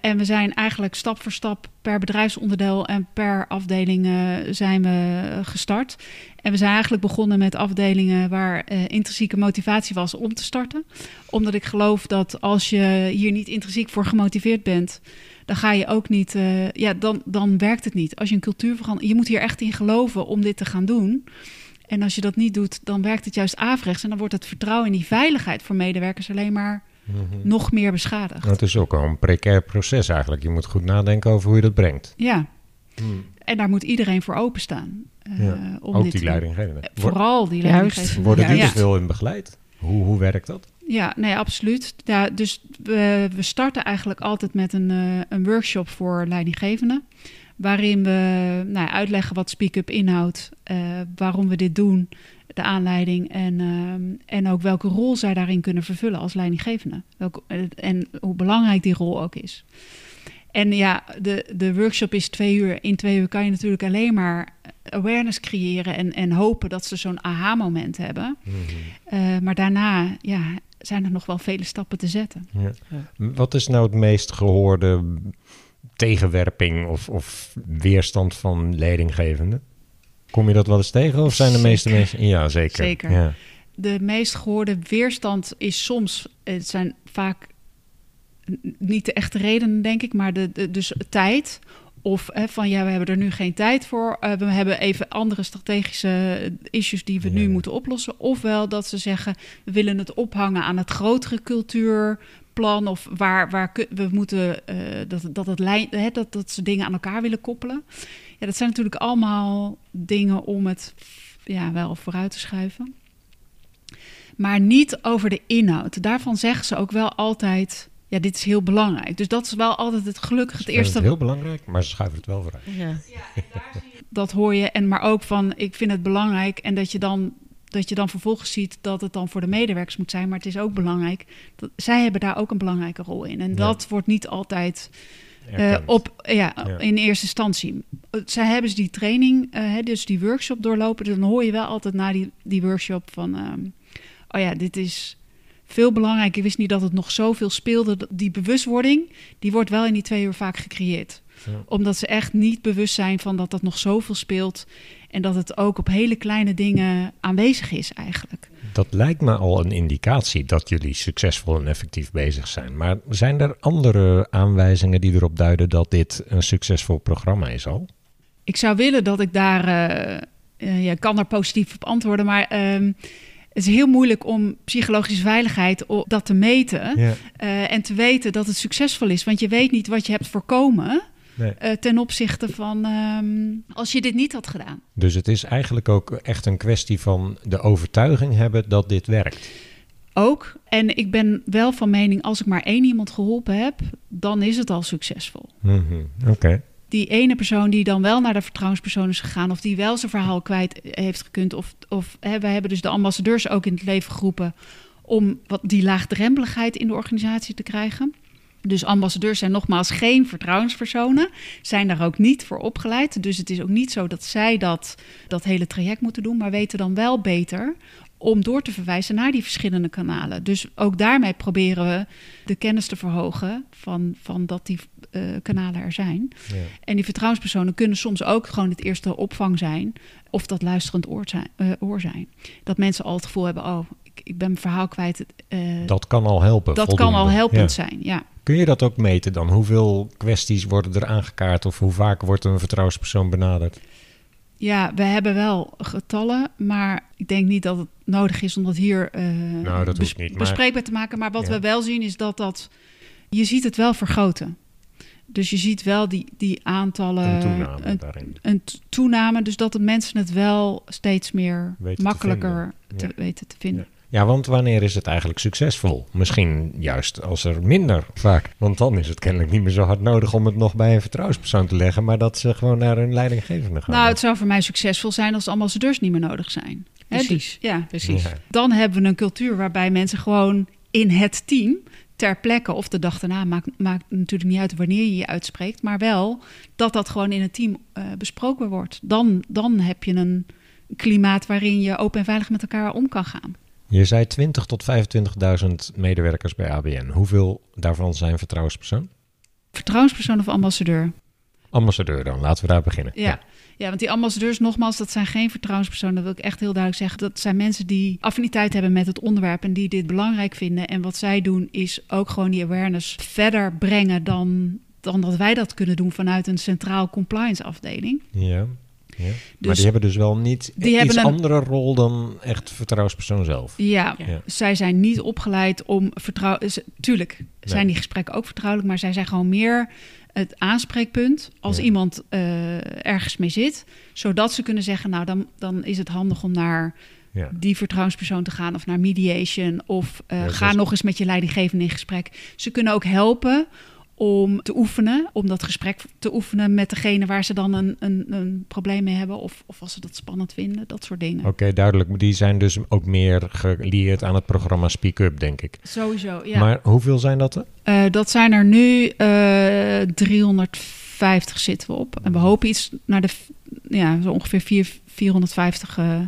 En we zijn eigenlijk stap voor stap per bedrijfsonderdeel en per afdeling eh, zijn we gestart. En we zijn eigenlijk begonnen met afdelingen waar eh, intrinsieke motivatie was om te starten. Omdat ik geloof dat als je hier niet intrinsiek voor gemotiveerd bent, dan ga je ook niet, eh, ja, dan, dan werkt het niet. Als je een cultuur verandert, je moet hier echt in geloven om dit te gaan doen. En als je dat niet doet, dan werkt het juist averechts. En dan wordt het vertrouwen in die veiligheid voor medewerkers alleen maar Mhm. nog meer beschadigd. Het is ook al een precair proces eigenlijk. Je moet goed nadenken over hoe je dat brengt. Ja, en daar moet iedereen voor openstaan. eh, Ja, om ook dit die leidinggevende. Eh, Vooral die Juist. leidinggevende. Worden die ja. te veel in begeleid? Hoe, hoe werkt dat? Ja, nee, absoluut. Ja, dus we, we starten eigenlijk altijd met een, eh, een workshop voor leidinggevenden. Waarin we nou, ja, uitleggen wat Speak Up inhoudt, eh, waarom we dit doen, de aanleiding en, ehm, en ook welke rol zij daarin kunnen vervullen als leidinggevende. Welke, eh, en hoe belangrijk die rol ook is. En ja, de, de workshop is twee uur. In twee uur kan je natuurlijk alleen maar awareness creëren en, en hopen dat ze zo'n aha-moment hebben. Eh, maar daarna ja, zijn er nog wel vele stappen te zetten. Ja. Wat is nou het meest gehoorde tegenwerping of, of weerstand van leidinggevenden? Kom je dat wel eens tegen of zijn de meeste mensen... Ja, zeker. Zeker. Ja. De meest gehoorde weerstand is soms, het zijn vaak niet de echte redenen, denk ik, maar de, de, dus tijd. Of hè, van ja, we hebben er nu geen tijd voor. Eh, we hebben even andere strategische issues die we nu moeten oplossen. Ofwel dat ze zeggen, we willen het ophangen aan het grotere cultuurplan. Of waar, waar we moeten, eh, dat, dat, het lijn, hè, dat, dat ze dingen aan elkaar willen koppelen. Ja, dat zijn natuurlijk allemaal dingen om het ja, wel vooruit te schuiven. Maar niet over de inhoud. Daarvan zeggen ze ook wel altijd, ja, dit is heel belangrijk. Dus dat is wel altijd het gelukkig het eerste het heel belangrijk, maar ze schuiven het wel vooruit. Ja. dat hoor je. En maar ook van, ik vind het belangrijk. En dat je dan dat je dan vervolgens ziet dat het dan voor de medewerkers moet zijn. Maar het is ook belangrijk. Dat, zij hebben daar ook een belangrijke rol in. En Ja. dat wordt niet altijd eh, op, ja, Ja. in eerste instantie. Zij hebben dus die training, eh, hè, dus die workshop doorlopen. Dus dan hoor je wel altijd na die, die workshop van... ehm, oh ja, dit is veel belangrijk. Ik wist niet dat het nog zoveel speelde. Die bewustwording, die wordt wel in die twee uur vaak gecreëerd. Ja. Omdat ze echt niet bewust zijn van dat dat nog zoveel speelt. En dat het ook op hele kleine dingen aanwezig is eigenlijk. Dat lijkt me al een indicatie dat jullie succesvol en effectief bezig zijn. Maar zijn er andere aanwijzingen die erop duiden dat dit een succesvol programma is al? Ik zou willen dat ik daar... eh, eh, ja, ik kan daar positief op antwoorden, maar... ehm, het is heel moeilijk om psychologische veiligheid dat te meten Ja. eh, en te weten dat het succesvol is. Want je weet niet wat je hebt voorkomen Nee. eh, ten opzichte van ehm, als je dit niet had gedaan. Dus het is eigenlijk ook echt een kwestie van de overtuiging hebben dat dit werkt. Ook. En ik ben wel van mening, als ik maar één iemand geholpen heb, dan is het al succesvol. Mhm, Oké. Die ene persoon die dan wel naar de vertrouwenspersoon is gegaan, of die wel zijn verhaal kwijt heeft gekund, of, of hè, wij hebben dus de ambassadeurs ook in het leven geroepen om wat die laagdrempeligheid in de organisatie te krijgen. Dus ambassadeurs zijn nogmaals geen vertrouwenspersonen, zijn daar ook niet voor opgeleid. Dus het is ook niet zo dat zij dat, dat hele traject moeten doen, maar weten dan wel beter om door te verwijzen naar die verschillende kanalen. Dus ook daarmee proberen we de kennis te verhogen van, van dat die eh, kanalen er zijn. Ja. En die vertrouwenspersonen kunnen soms ook gewoon het eerste opvang zijn of dat luisterend oor zijn. eh, oor zijn. Dat mensen al het gevoel hebben, oh, ik, ik ben mijn verhaal kwijt. eh, Dat kan al helpen. dat kan al helpend Ja. zijn, ja. Kun je dat ook meten dan? Hoeveel kwesties worden er aangekaart of hoe vaak wordt een vertrouwenspersoon benaderd? Ja, we hebben wel getallen, maar ik denk niet dat het nodig is om dat hier eh, Nou, dat niet, maar- bespreekbaar te maken. Maar wat Ja. we wel zien is dat dat... Je ziet het wel vergroten. Dus je ziet wel die, die aantallen... Een toename een- daarin. een toename, dus dat de mensen het wel steeds meer Weten makkelijker te, vinden. Ja. weten te vinden. Ja, want wanneer is het eigenlijk succesvol? Misschien juist als er minder vaak. Want dan is het kennelijk niet meer zo hard nodig om het nog bij een vertrouwenspersoon te leggen, maar dat ze gewoon naar hun leidinggevende gaan. Nou, het zou voor mij succesvol zijn als de ambassadeurs niet meer nodig zijn. Hè, Precies. dus- ja, Precies. Ja. dan hebben we een cultuur waarbij mensen gewoon in het team ter plekke of de dag daarna maakt, maakt natuurlijk niet uit wanneer je je uitspreekt, maar wel dat dat gewoon in het team eh, besproken wordt. Dan, dan heb je een klimaat waarin je open en veilig met elkaar om kan gaan. Je zei 20 tot 25.000 medewerkers bij ABN. Hoeveel daarvan zijn vertrouwenspersoon? Vertrouwenspersoon of ambassadeur? Ambassadeur dan, laten we daar beginnen. Ja. ja, want die ambassadeurs, nogmaals, dat zijn geen vertrouwenspersonen. Dat wil ik echt heel duidelijk zeggen. Dat zijn mensen die affiniteit hebben met het onderwerp en die dit belangrijk vinden. En wat zij doen is ook gewoon die awareness verder brengen dan, dan dat wij dat kunnen doen vanuit een centraal compliance afdeling. Ja. Ja. maar Dus- die hebben dus wel niet Die iets hebben een- andere rol dan echt vertrouwenspersoon zelf. Ja, Ja. zij zijn niet opgeleid om vertrouwen. Tuurlijk zijn die gesprekken ook vertrouwelijk, maar zij zijn gewoon meer het aanspreekpunt als Ja. iemand eh, ergens mee zit, zodat ze kunnen zeggen: Nou, dan, dan is het handig om naar Ja. die vertrouwenspersoon te gaan of naar mediation of eh, Ja, ga dus- nog eens met je leidinggevende in gesprek. Ze kunnen ook helpen om te oefenen, om dat gesprek te oefenen met degene waar ze dan een, een, een probleem mee hebben of, of als ze dat spannend vinden, dat soort dingen. Oké, duidelijk. Die zijn dus ook meer gelieerd aan het programma Speak Up, denk ik. Sowieso, ja. Maar hoeveel zijn dat er? Eh, dat zijn er nu eh 350 zitten we op. En we hopen iets naar de, ja, zo ongeveer vier- 450 eh,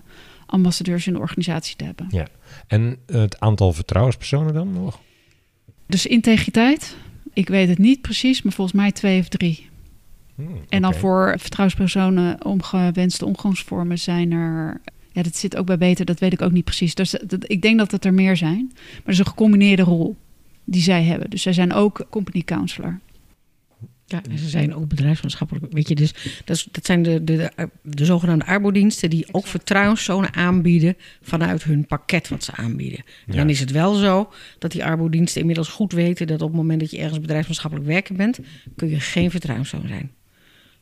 ambassadeurs in de organisatie te hebben. Ja. En het aantal vertrouwenspersonen dan nog? Dus integriteit, ik weet het niet precies, maar volgens mij twee of drie. Hmm, En dan voor vertrouwenspersonen ongewenste omgangsvormen zijn er... Ja, dat zit ook bij beter, dat weet ik ook niet precies. Dus dat, ik denk dat het er meer zijn. Maar het is een gecombineerde rol die zij hebben. Dus zij zijn ook company counselor. Ja, en ze zijn ook bedrijfsmaatschappelijk. Weet je, dus dat, is- dat zijn de, de, de, de zogenaamde arbodiensten die ook vertrouwenszonen aanbieden vanuit hun pakket wat ze aanbieden. En Ja. dan is het wel zo dat die arbodiensten inmiddels goed weten dat op het moment dat je ergens bedrijfsmaatschappelijk werken bent, kun je geen vertrouwenszoon zijn.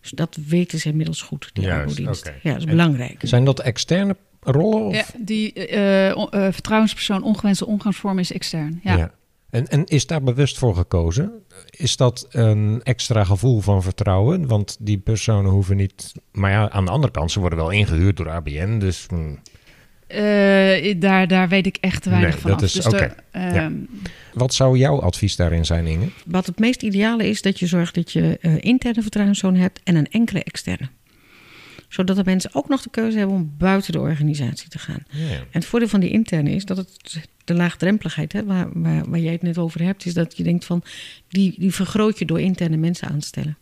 Dus dat weten ze inmiddels goed, die Juist, arbodiensten. Ja, dat is En- belangrijk. Zijn dat externe rollen? Of? Ja, die eh, eh, vertrouwenspersoon ongewenste omgangsvorm is extern. Ja. En, en is daar bewust voor gekozen? Is dat een extra gevoel van vertrouwen? Want die personen hoeven niet... Maar ja, aan de andere kant, ze worden wel ingehuurd door ABN. Dus hmm, Eh, daar, daar weet ik echt te weinig Nee, van dat af. is- Dus ehm, wat zou jouw advies daarin zijn, Inge? Wat het meest ideale is dat je zorgt dat je eh, interne vertrouwenszoon hebt en een enkele externe. Zodat de mensen ook nog de keuze hebben om buiten de organisatie te gaan. Ja. En het voordeel van die interne is dat het de laagdrempeligheid, hè, waar, waar, waar jij het net over hebt, is dat je denkt van die, die vergroot je door interne mensen aan te stellen.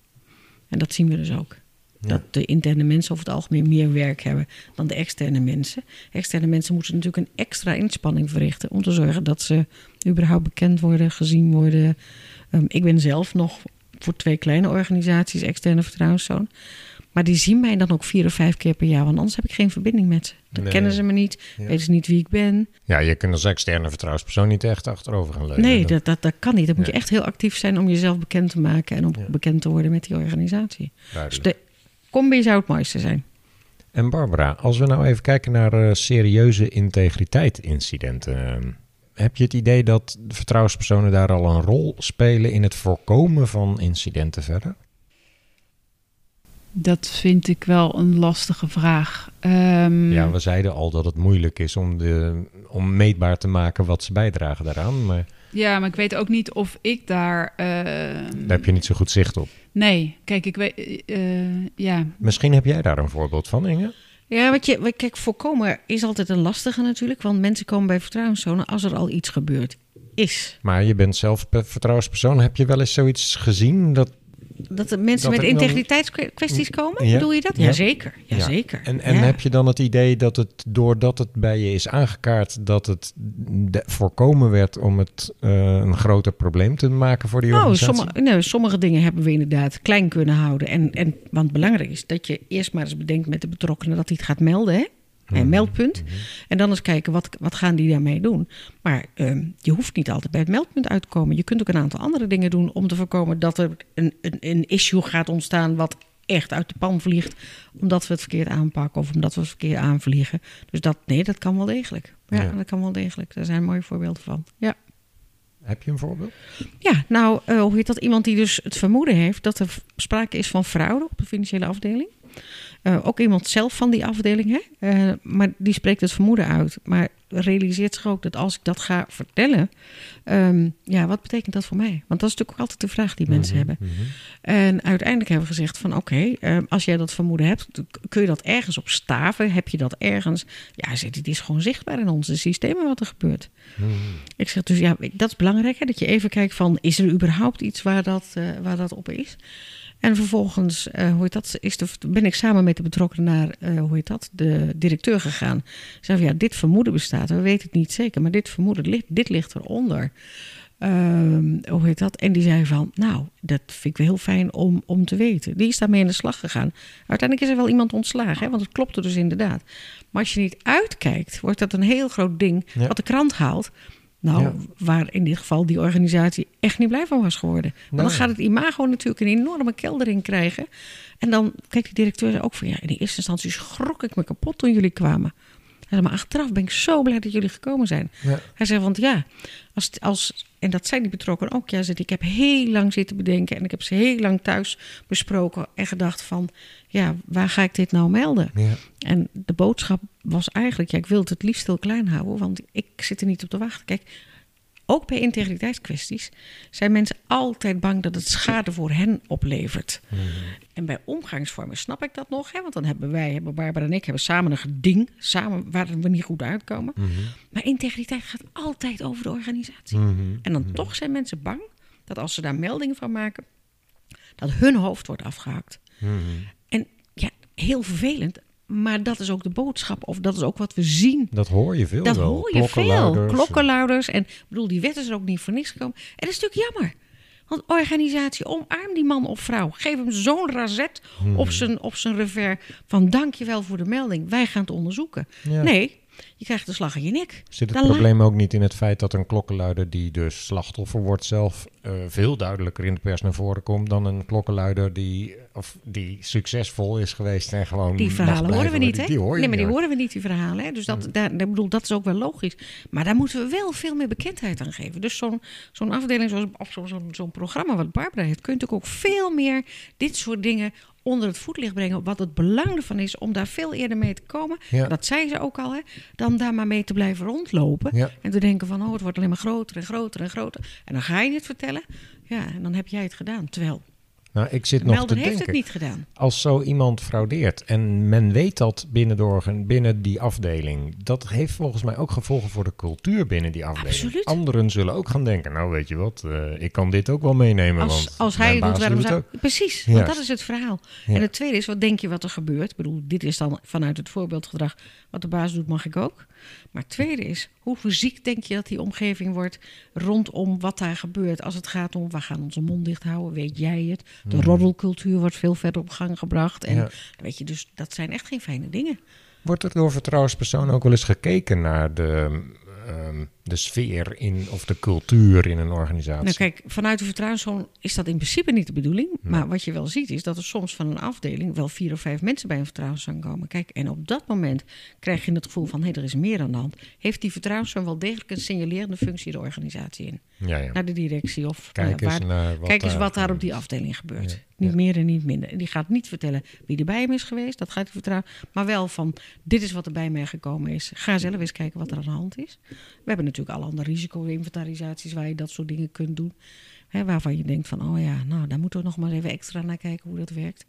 En dat zien we dus ook. Ja. Dat de interne mensen over het algemeen meer werk hebben dan de externe mensen. Externe mensen moeten natuurlijk een extra inspanning verrichten om te zorgen dat ze überhaupt bekend worden, gezien worden. Ehm, ik ben zelf nog voor twee kleine organisaties externe vertrouwenszoon. Maar die zien mij dan ook vier of vijf keer per jaar, want anders heb ik geen verbinding met ze. Dan Nee. kennen ze me niet, Ja. weten ze niet wie ik ben. ja, je kunt als externe vertrouwenspersoon niet echt achterover gaan leunen. Nee, dat, dat, dat kan niet. Dan moet je echt heel actief zijn om jezelf bekend te maken en om Ja. bekend te worden met die organisatie. Dus Duidelijk. de combi zou het mooiste zijn. En Barbara, als we nou even kijken naar eh, serieuze integriteit-incidenten. eh, heb je het idee dat vertrouwenspersonen daar al een rol spelen in het voorkomen van incidenten verder? Dat vind ik wel een lastige vraag. Ehm, Ja, we zeiden al dat het moeilijk is om, de, om meetbaar te maken wat ze bijdragen daaraan. Maar ja, maar ik weet ook niet of ik daar... ehm, daar heb je niet zo goed zicht op. Nee, kijk, ik weet... eh, ja, Misschien heb jij daar een voorbeeld van, Inge? Ja, wat je, wat- kijk, voorkomen is altijd een lastige natuurlijk. Want mensen komen bij vertrouwenszone als er al iets gebeurd is. Maar je bent zelf pe- vertrouwenspersoon. Heb je wel eens zoiets gezien? Dat, Dat er mensen Dat met integriteitskwesties komen, Ja. bedoel je dat? Ja. Jazeker, Ja. en en Ja. heb je dan het idee dat het, doordat het bij je is aangekaart, dat het de- voorkomen werd om het eh, een groter probleem te maken voor die Nou, organisatie? sommige, nee, sommige dingen hebben we inderdaad klein kunnen houden. En, en, want belangrijk is dat je eerst maar eens bedenkt met de betrokkenen dat hij het gaat melden. Hè? Mhm. Een meldpunt. En dan eens kijken, wat, wat gaan die daarmee doen? Maar ehm, je hoeft niet altijd bij het meldpunt uit te komen. Je kunt ook een aantal andere dingen doen om te voorkomen dat er een, een, een issue gaat ontstaan wat echt uit de pan vliegt. Omdat we het verkeerd aanpakken of omdat we het verkeerd aanvliegen. Dus dat, nee, dat kan wel degelijk. Ja, Ja. dat kan wel degelijk. Daar zijn mooie voorbeelden van. Ja. Heb je een voorbeeld? Ja, nou, eh, hoe heet dat? Iemand die dus het vermoeden heeft dat er sprake is van fraude op de financiële afdeling. Eh, ook iemand zelf van die afdeling, hè? Eh, maar die spreekt het vermoeden uit. Maar realiseert zich ook dat als ik dat ga vertellen, ehm, ja, wat betekent dat voor mij? Want dat is natuurlijk ook altijd de vraag die mensen hebben. En uiteindelijk hebben we gezegd van oké, eh, als jij dat vermoeden hebt, kun je dat ergens op staven? Heb je dat ergens? Ja, het is gewoon zichtbaar in onze systemen wat er gebeurt. Ik zeg dus ja, dat is belangrijk hè, dat je even kijkt van is er überhaupt iets waar dat, eh, waar dat op is? En vervolgens eh, hoe heet dat, is de, ben ik samen met de betrokkenen naar eh, hoe heet dat, de directeur gegaan. Zei van ja, dit vermoeden bestaat. We weten het niet zeker, maar dit vermoeden ligt, dit ligt eronder. Ehm, hoe heet dat? En die zei van, nou, dat vind ik wel heel fijn om, om te weten. Die is daarmee aan de slag gegaan. Uiteindelijk is er wel iemand ontslagen, hè, want het klopte dus inderdaad. Maar als je niet uitkijkt, wordt dat een heel groot ding Ja. wat de krant haalt. Nou, Ja. waar in dit geval die organisatie echt niet blij van was geworden. Nou. dan gaat het imago natuurlijk een enorme keldering krijgen. En dan, kijk, die directeur ook van ja, in de eerste instantie schrok ik me kapot toen jullie kwamen. Maar achteraf ben ik zo blij dat jullie gekomen zijn. Ja. Hij zei, want ja, als, als, en dat zijn die betrokkenen ook. Ja, zei, ik heb heel lang zitten bedenken en ik heb ze heel lang thuis besproken en gedacht van, ja, waar ga ik dit nou melden? Ja. En de boodschap was eigenlijk, ja, ik wil het het liefst heel klein houden, want ik zit er niet op te wachten. Kijk, ook bij integriteitskwesties zijn mensen altijd bang dat het schade voor hen oplevert. En bij omgangsvormen snap ik dat nog, hè? want dan hebben wij, hebben Barbara en ik, hebben samen een geding, samen waar we niet goed uitkomen. Maar integriteit gaat altijd over de organisatie. En dan toch zijn mensen bang dat als ze daar meldingen van maken, dat hun hoofd wordt afgehakt. En ja, heel vervelend, maar dat is ook de boodschap, of dat is ook wat we zien Dat hoor je veel dat wel. hoor je veel. Klokkenluiders. Klokkenluiders. En ik bedoel, die wet is er ook niet voor niks gekomen. En dat is natuurlijk jammer. Want organisatie, omarm die man of vrouw. Geef hem zo'n razet Hmm. op zijn, op zijn revers van dankjewel voor de melding. Wij gaan het onderzoeken. Ja. Nee, je krijgt de slag in je nek. Zit het Dan probleem ook niet in het feit dat een klokkenluider die dus slachtoffer wordt zelf eh, veel duidelijker in de pers naar voren komt dan een klokkenluider die, of die succesvol is geweest en gewoon Die verhalen horen we niet, hè? Nee, maar die horen we niet, die verhalen. Hè? Dus dat, daar, ik bedoel, dat is ook wel logisch. Maar daar moeten we wel veel meer bekendheid aan geven. Dus zo'n zo'n afdeling, zoals, of zo'n zo'n programma wat Barbara heeft... kun je natuurlijk ook veel meer dit soort dingen onder het voetlicht brengen. Wat het belang ervan is om daar veel eerder mee te komen. Ja. Dat zei ze ook al, hè? Dan daar maar mee te blijven rondlopen. Ja. En te denken van, oh, het wordt alleen maar groter en groter en groter. En dan ga je het vertellen. Ja, en dan heb jij het gedaan. Terwijl, Nou, ik zit nog te heeft denken. het niet gedaan. Als zo iemand fraudeert en men weet dat binnen, binnen die afdeling, dat heeft volgens mij ook gevolgen voor de cultuur binnen die afdeling. Absoluut. Anderen zullen ook gaan denken, nou weet je wat, eh, ik kan dit ook wel meenemen. Als, want als hij doet, waarom doet zou... Precies, want dat is het verhaal. Ja. En het tweede is, wat denk je wat er gebeurt? Ik bedoel, dit is dan vanuit het voorbeeldgedrag... wat de baas doet, mag ik ook. Maar het tweede is, hoe fysiek denk je dat die omgeving wordt... rondom wat daar gebeurt als het gaat om... we gaan onze mond dicht houden, weet jij het? De roddelcultuur wordt veel verder op gang gebracht. En Hmm. Ja. weet je, dus dat zijn echt geen fijne dingen. Wordt er door vertrouwenspersonen ook wel eens gekeken naar de, ehm, de sfeer in, of de cultuur in een organisatie? Nou kijk, vanuit de vertrouwenszone is dat in principe niet de bedoeling. Maar wat je wel ziet is dat er soms van een afdeling wel vier of vijf mensen bij een vertrouwenszone komen. Kijk, en op dat moment krijg je het gevoel van hé, er is meer aan de hand. Heeft die vertrouwenszone wel degelijk een signalerende functie de organisatie in? ja, ja. Naar de directie of Kijk nou eens naar wat kijk eens wat daar op die afdeling gebeurt. Ja, Niet ja. meer en niet minder. En die gaat niet vertellen wie er bij hem is geweest. Dat gaat hij vertrouwen. Maar wel van, dit is wat er bij mij gekomen is. Ga zelf eens kijken wat er aan de hand is. We hebben natuurlijk alle andere risico-inventarisaties waar je dat soort dingen kunt doen. Hè, waarvan je denkt van, oh ja, nou, daar moeten we nog maar even extra naar kijken hoe dat werkt.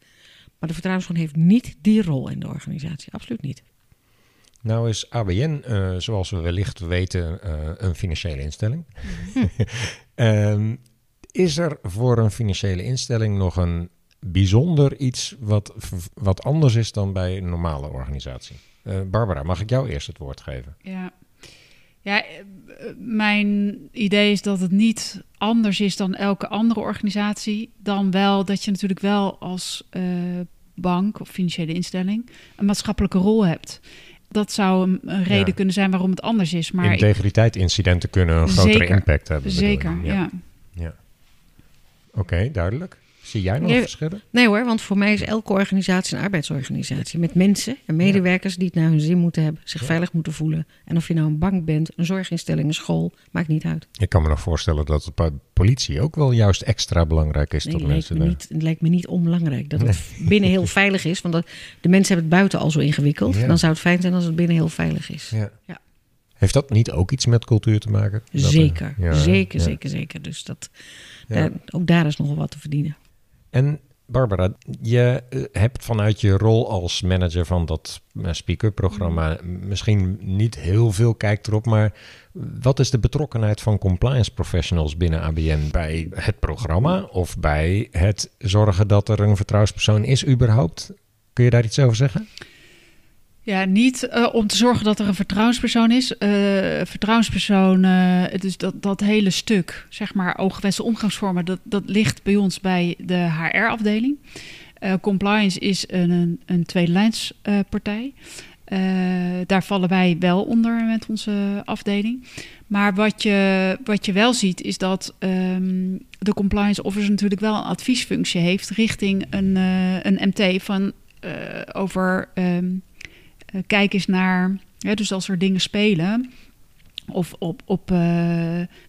Maar de vertrouwenspersoon heeft niet die rol in de organisatie. Absoluut niet. Nou is ABN, eh, zoals we wellicht weten, eh, een financiële instelling. Ehm, is er voor een financiële instelling nog een bijzonder iets wat, wat anders is dan bij een normale organisatie? Eh, Barbara, mag ik jou eerst het woord geven? Ja. Ja, eh, mijn idee is dat het niet anders is dan elke andere organisatie. Dan wel dat je natuurlijk wel als eh, bank of financiële instelling een maatschappelijke rol hebt. Dat zou een, reden Ja. kunnen zijn waarom het anders is. Maar ik- Integriteitincidenten kunnen een grotere Zeker. impact hebben. bedoel je? zeker, ja. Oké, duidelijk. Zie jij nog verschillen? Nee hoor, want voor mij is elke organisatie een arbeidsorganisatie. Met mensen en medewerkers die het naar hun zin moeten hebben. Zich Ja. veilig moeten voelen. En of je nou een bank bent, een zorginstelling, een school, maakt niet uit. Ik kan me nog voorstellen dat het bij politie ook wel juist extra belangrijk is. Nee, dat het, lijkt mensen me niet, het lijkt me niet onbelangrijk dat het binnen heel veilig is. Want dat, de mensen hebben het buiten al zo ingewikkeld. Ja. Dan zou het fijn zijn als het binnen heel veilig is. Ja. Ja. Heeft dat niet ook iets met cultuur te maken? Dat er- zeker, zeker, zeker, zeker. Dus dat, daar- ook daar is nogal wat te verdienen. En Barbara, je eh, hebt vanuit je rol als manager van dat eh, speak-up programma misschien niet heel veel kijk erop, maar wat is de betrokkenheid van compliance professionals binnen ABN bij het programma of bij het zorgen dat er een vertrouwenspersoon is überhaupt? Kun je daar iets over zeggen? Ja, niet eh, om te zorgen dat er een vertrouwenspersoon is. Eh, vertrouwenspersoon, het is dat, dat hele stuk, zeg maar, ooggewenste omgangsvormen, dat, dat ligt bij ons bij de HR-afdeling. Compliance is een, een, een tweede lijnspartij. Eh, daar vallen wij wel onder met onze afdeling. Maar wat je, wat je wel ziet is dat ehm, de compliance officer natuurlijk wel een adviesfunctie heeft richting een, een MT van over ehm, eh, kijk eens naar, dus als er dingen spelen. Of op, op eh,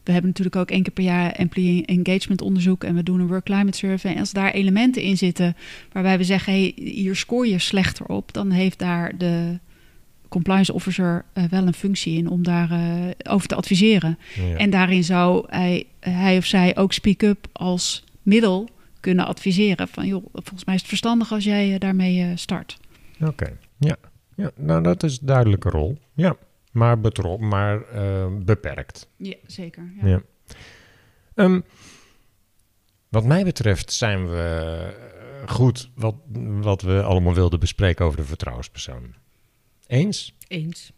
we hebben natuurlijk ook één keer per jaar employee engagement onderzoek en we doen een work climate survey. En als daar elementen in zitten waarbij we zeggen, hey, hier scoor je slechter op, dan heeft daar de compliance officer eh, wel een functie in om daarover over te adviseren. Ja. En daarin zou hij, hij of zij ook speak-up als middel kunnen adviseren. Van joh, volgens mij is het verstandig als jij eh, daarmee eh, start. Oké, ja. Ja. Nou, dat is een duidelijke rol. Ja, maar, betro maar eh, beperkt. Ja, zeker. Ja. Ehm, wat mij betreft zijn we eh, goed wat, wat we allemaal wilden bespreken over de vertrouwenspersoon. Eens? Eens.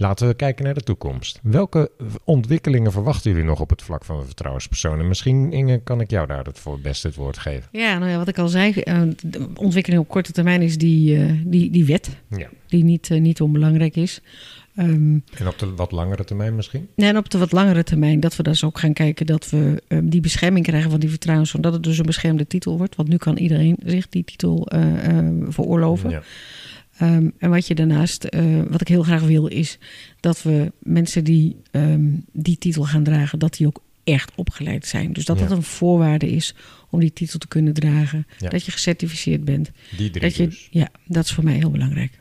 Laten we kijken naar de toekomst. Welke ontwikkelingen verwachten jullie nog op het vlak van de vertrouwenspersoon? En misschien, Inge, kan ik jou daar het voor best het woord geven. Ja, nou ja, wat ik al zei, eh, de ontwikkeling op korte termijn is die, eh, die, die wet, Ja. die niet, eh, niet onbelangrijk is. Ehm, En op de wat langere termijn misschien? en op de wat langere termijn dat we dus ook gaan kijken dat we ehm, die bescherming krijgen van die vertrouwens, dat het dus een beschermde titel wordt. Want nu kan iedereen zich die titel veroorloven. Ja. Ehm, en wat je daarnaast, eh, wat ik heel graag wil, is dat we mensen die ehm, die titel gaan dragen, dat die ook echt opgeleid zijn. Dus dat Ja. dat een voorwaarde is om die titel te kunnen dragen. Ja. Dat je gecertificeerd bent. Die drie Dat je, dus. ja, dat is voor mij heel belangrijk.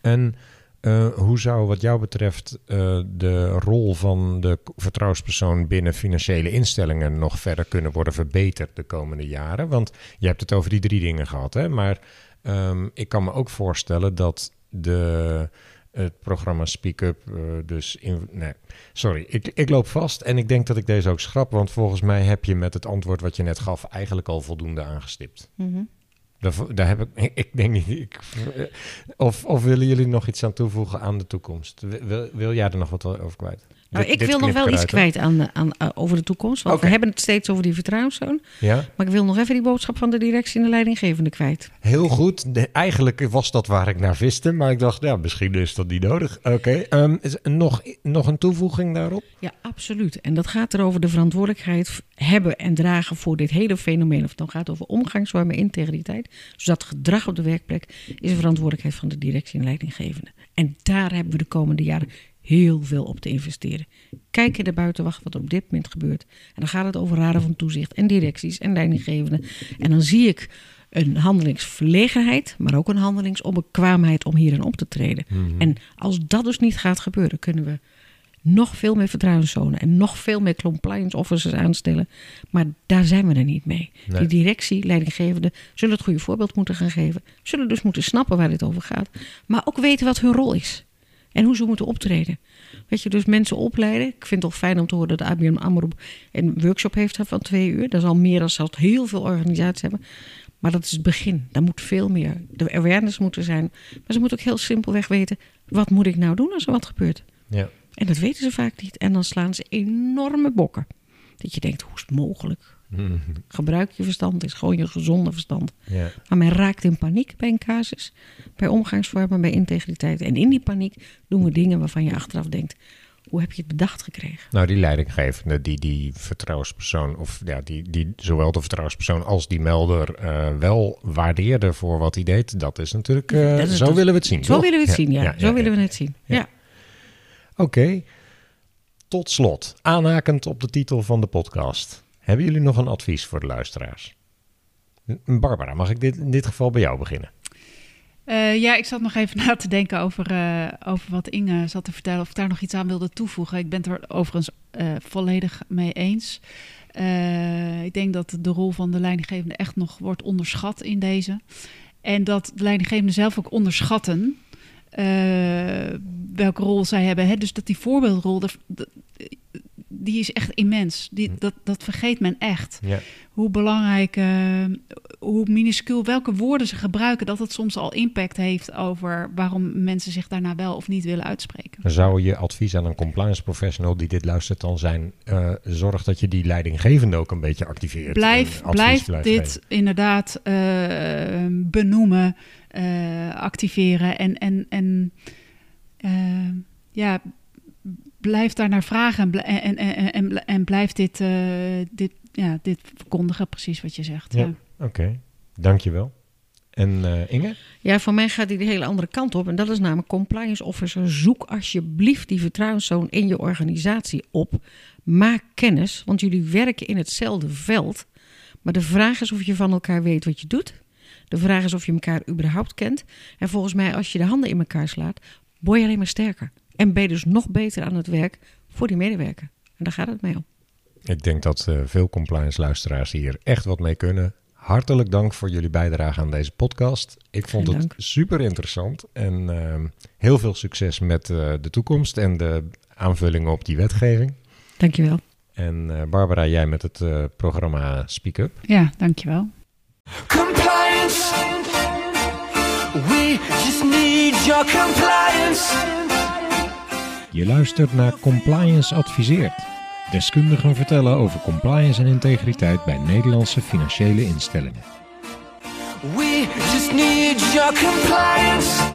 En eh, hoe zou wat jou betreft eh, de rol van de vertrouwenspersoon binnen financiële instellingen nog verder kunnen worden verbeterd de komende jaren? Want je hebt het over die drie dingen gehad, hè? maar ehm, ik kan me ook voorstellen dat de, het programma Speak Up eh, dus... In, nee, sorry, ik, ik loop vast en ik denk dat ik deze ook schrap, want volgens mij heb je met het antwoord wat je net gaf eigenlijk al voldoende aangestipt. Daar, daar heb ik, ik denk niet. Ik, of, of willen jullie nog iets aan toevoegen aan de toekomst? Wil, wil jij er nog wat over kwijt? Nou, Dit- ik dit wil nog wel iets kwijt aan, aan, aan- over de toekomst. Want we hebben het steeds over die vertrouwenszoon. Ja, Maar ik wil nog even die boodschap van de directie en de leidinggevende kwijt. heel goed. De- eigenlijk was dat waar ik naar viste, maar ik dacht, ja, misschien is dat niet nodig. Oké, ehm, nog, nog een toevoeging daarop? Ja, absoluut. En dat gaat erover de verantwoordelijkheid hebben en dragen voor dit hele fenomeen. Of het dan gaat over omgangsvormen, integriteit. Dus dat gedrag op de werkplek is een verantwoordelijkheid van de directie en leidinggevende. En daar hebben we de komende jaren heel veel op te investeren. Kijk in de buitenwacht wat op dit moment gebeurt. En dan gaat het over raden van toezicht en directies en leidinggevenden. En dan zie ik een handelingsverlegenheid, maar ook een handelingsonbekwaamheid om hierin op te treden. En als dat dus niet gaat gebeuren, kunnen we nog veel meer vertrouwenszonen en nog veel meer compliance officers aanstellen. Maar daar zijn we er niet mee. Nee. Die directie, leidinggevende, zullen het goede voorbeeld moeten gaan geven. Zullen dus moeten snappen waar dit over gaat. Maar ook weten wat hun rol is. En hoe ze moeten optreden. Weet je, dus mensen opleiden. Ik vind het al fijn om te horen dat de ABN AMRO een workshop heeft van twee uur. Dat is al meer dan zelfs heel veel organisaties hebben. Maar dat is het begin. Daar moet veel meer. De awareness moet er zijn. Maar ze moeten ook heel simpelweg weten... wat moet ik nou doen als er wat gebeurt? Ja. En dat weten ze vaak niet. En dan slaan ze enorme bokken. Dat je denkt, hoe is het mogelijk? Gebruik je verstand, is gewoon je gezonde verstand. ja. Maar men raakt in paniek bij een casus, bij omgangsvormen, bij integriteit. En in die paniek doen we dingen waarvan je achteraf denkt: hoe heb je het bedacht gekregen? Nou, die leidinggevende, die die vertrouwenspersoon, of ja, die, die zowel de vertrouwenspersoon als die melder eh, wel waardeerde voor wat hij deed, dat is natuurlijk, eh, Dat is- zo willen we het zien. Zo toch? willen we het zien, ja. ja, Zo willen we het zien. Ja. Ja. Oké, tot slot, aanhakend op de titel van de podcast. Hebben jullie nog een advies voor de luisteraars? Barbara, mag ik dit, in dit geval bij jou beginnen? Eh, ja, ik zat nog even na te denken over, eh, over wat Inge zat te vertellen. Of ik daar nog iets aan wilde toevoegen. Ik ben het er overigens eh, volledig mee eens. Ik denk dat de rol van de leidinggevende echt nog wordt onderschat in deze. En dat de leidinggevenden zelf ook onderschatten welke rol zij hebben. Hè? Dus dat die voorbeeldrol, die is echt immens. Die, dat, dat vergeet men echt Ja, hoe belangrijk, eh, hoe minuscuul, welke woorden ze gebruiken, dat het soms al impact heeft over waarom mensen zich daarna wel of niet willen uitspreken. zou je advies aan een compliance professional die dit luistert dan zijn, eh, zorg dat je die leidinggevende ook een beetje activeert. Blijf, blijf dit geven. inderdaad eh, benoemen, activeren en, en, en ja, blijf daar naar vragen en, bl- en, en, en, blijf dit, eh, dit, ja, dit verkondigen, precies wat je zegt. Ja. Ja. Oké, dankjewel. En eh, Inge? Ja, voor mij gaat die de hele andere kant op. En dat is namelijk compliance officer. Zoek alsjeblieft die vertrouwenszoon in je organisatie op. Maak kennis, want jullie werken in hetzelfde veld. Maar de vraag is of je van elkaar weet wat je doet. De vraag is of je elkaar überhaupt kent. En volgens mij, als je de handen in elkaar slaat, word je alleen maar sterker. En ben je dus nog beter aan het werk voor die medewerker. En daar gaat het mee om. Ik denk dat eh, veel compliance luisteraars hier echt wat mee kunnen. Hartelijk dank voor jullie bijdrage aan deze podcast. Ik vond Geen het dank. super interessant en ehm, heel veel succes met eh, de toekomst en de aanvullingen op die wetgeving. Dankjewel. En eh, Barbara, jij met het eh, programma Speak Up. ja, dankjewel. Compliance. We just need your compliance. Je luistert naar Compliance Adviseert. Deskundigen vertellen over compliance en integriteit bij Nederlandse financiële instellingen.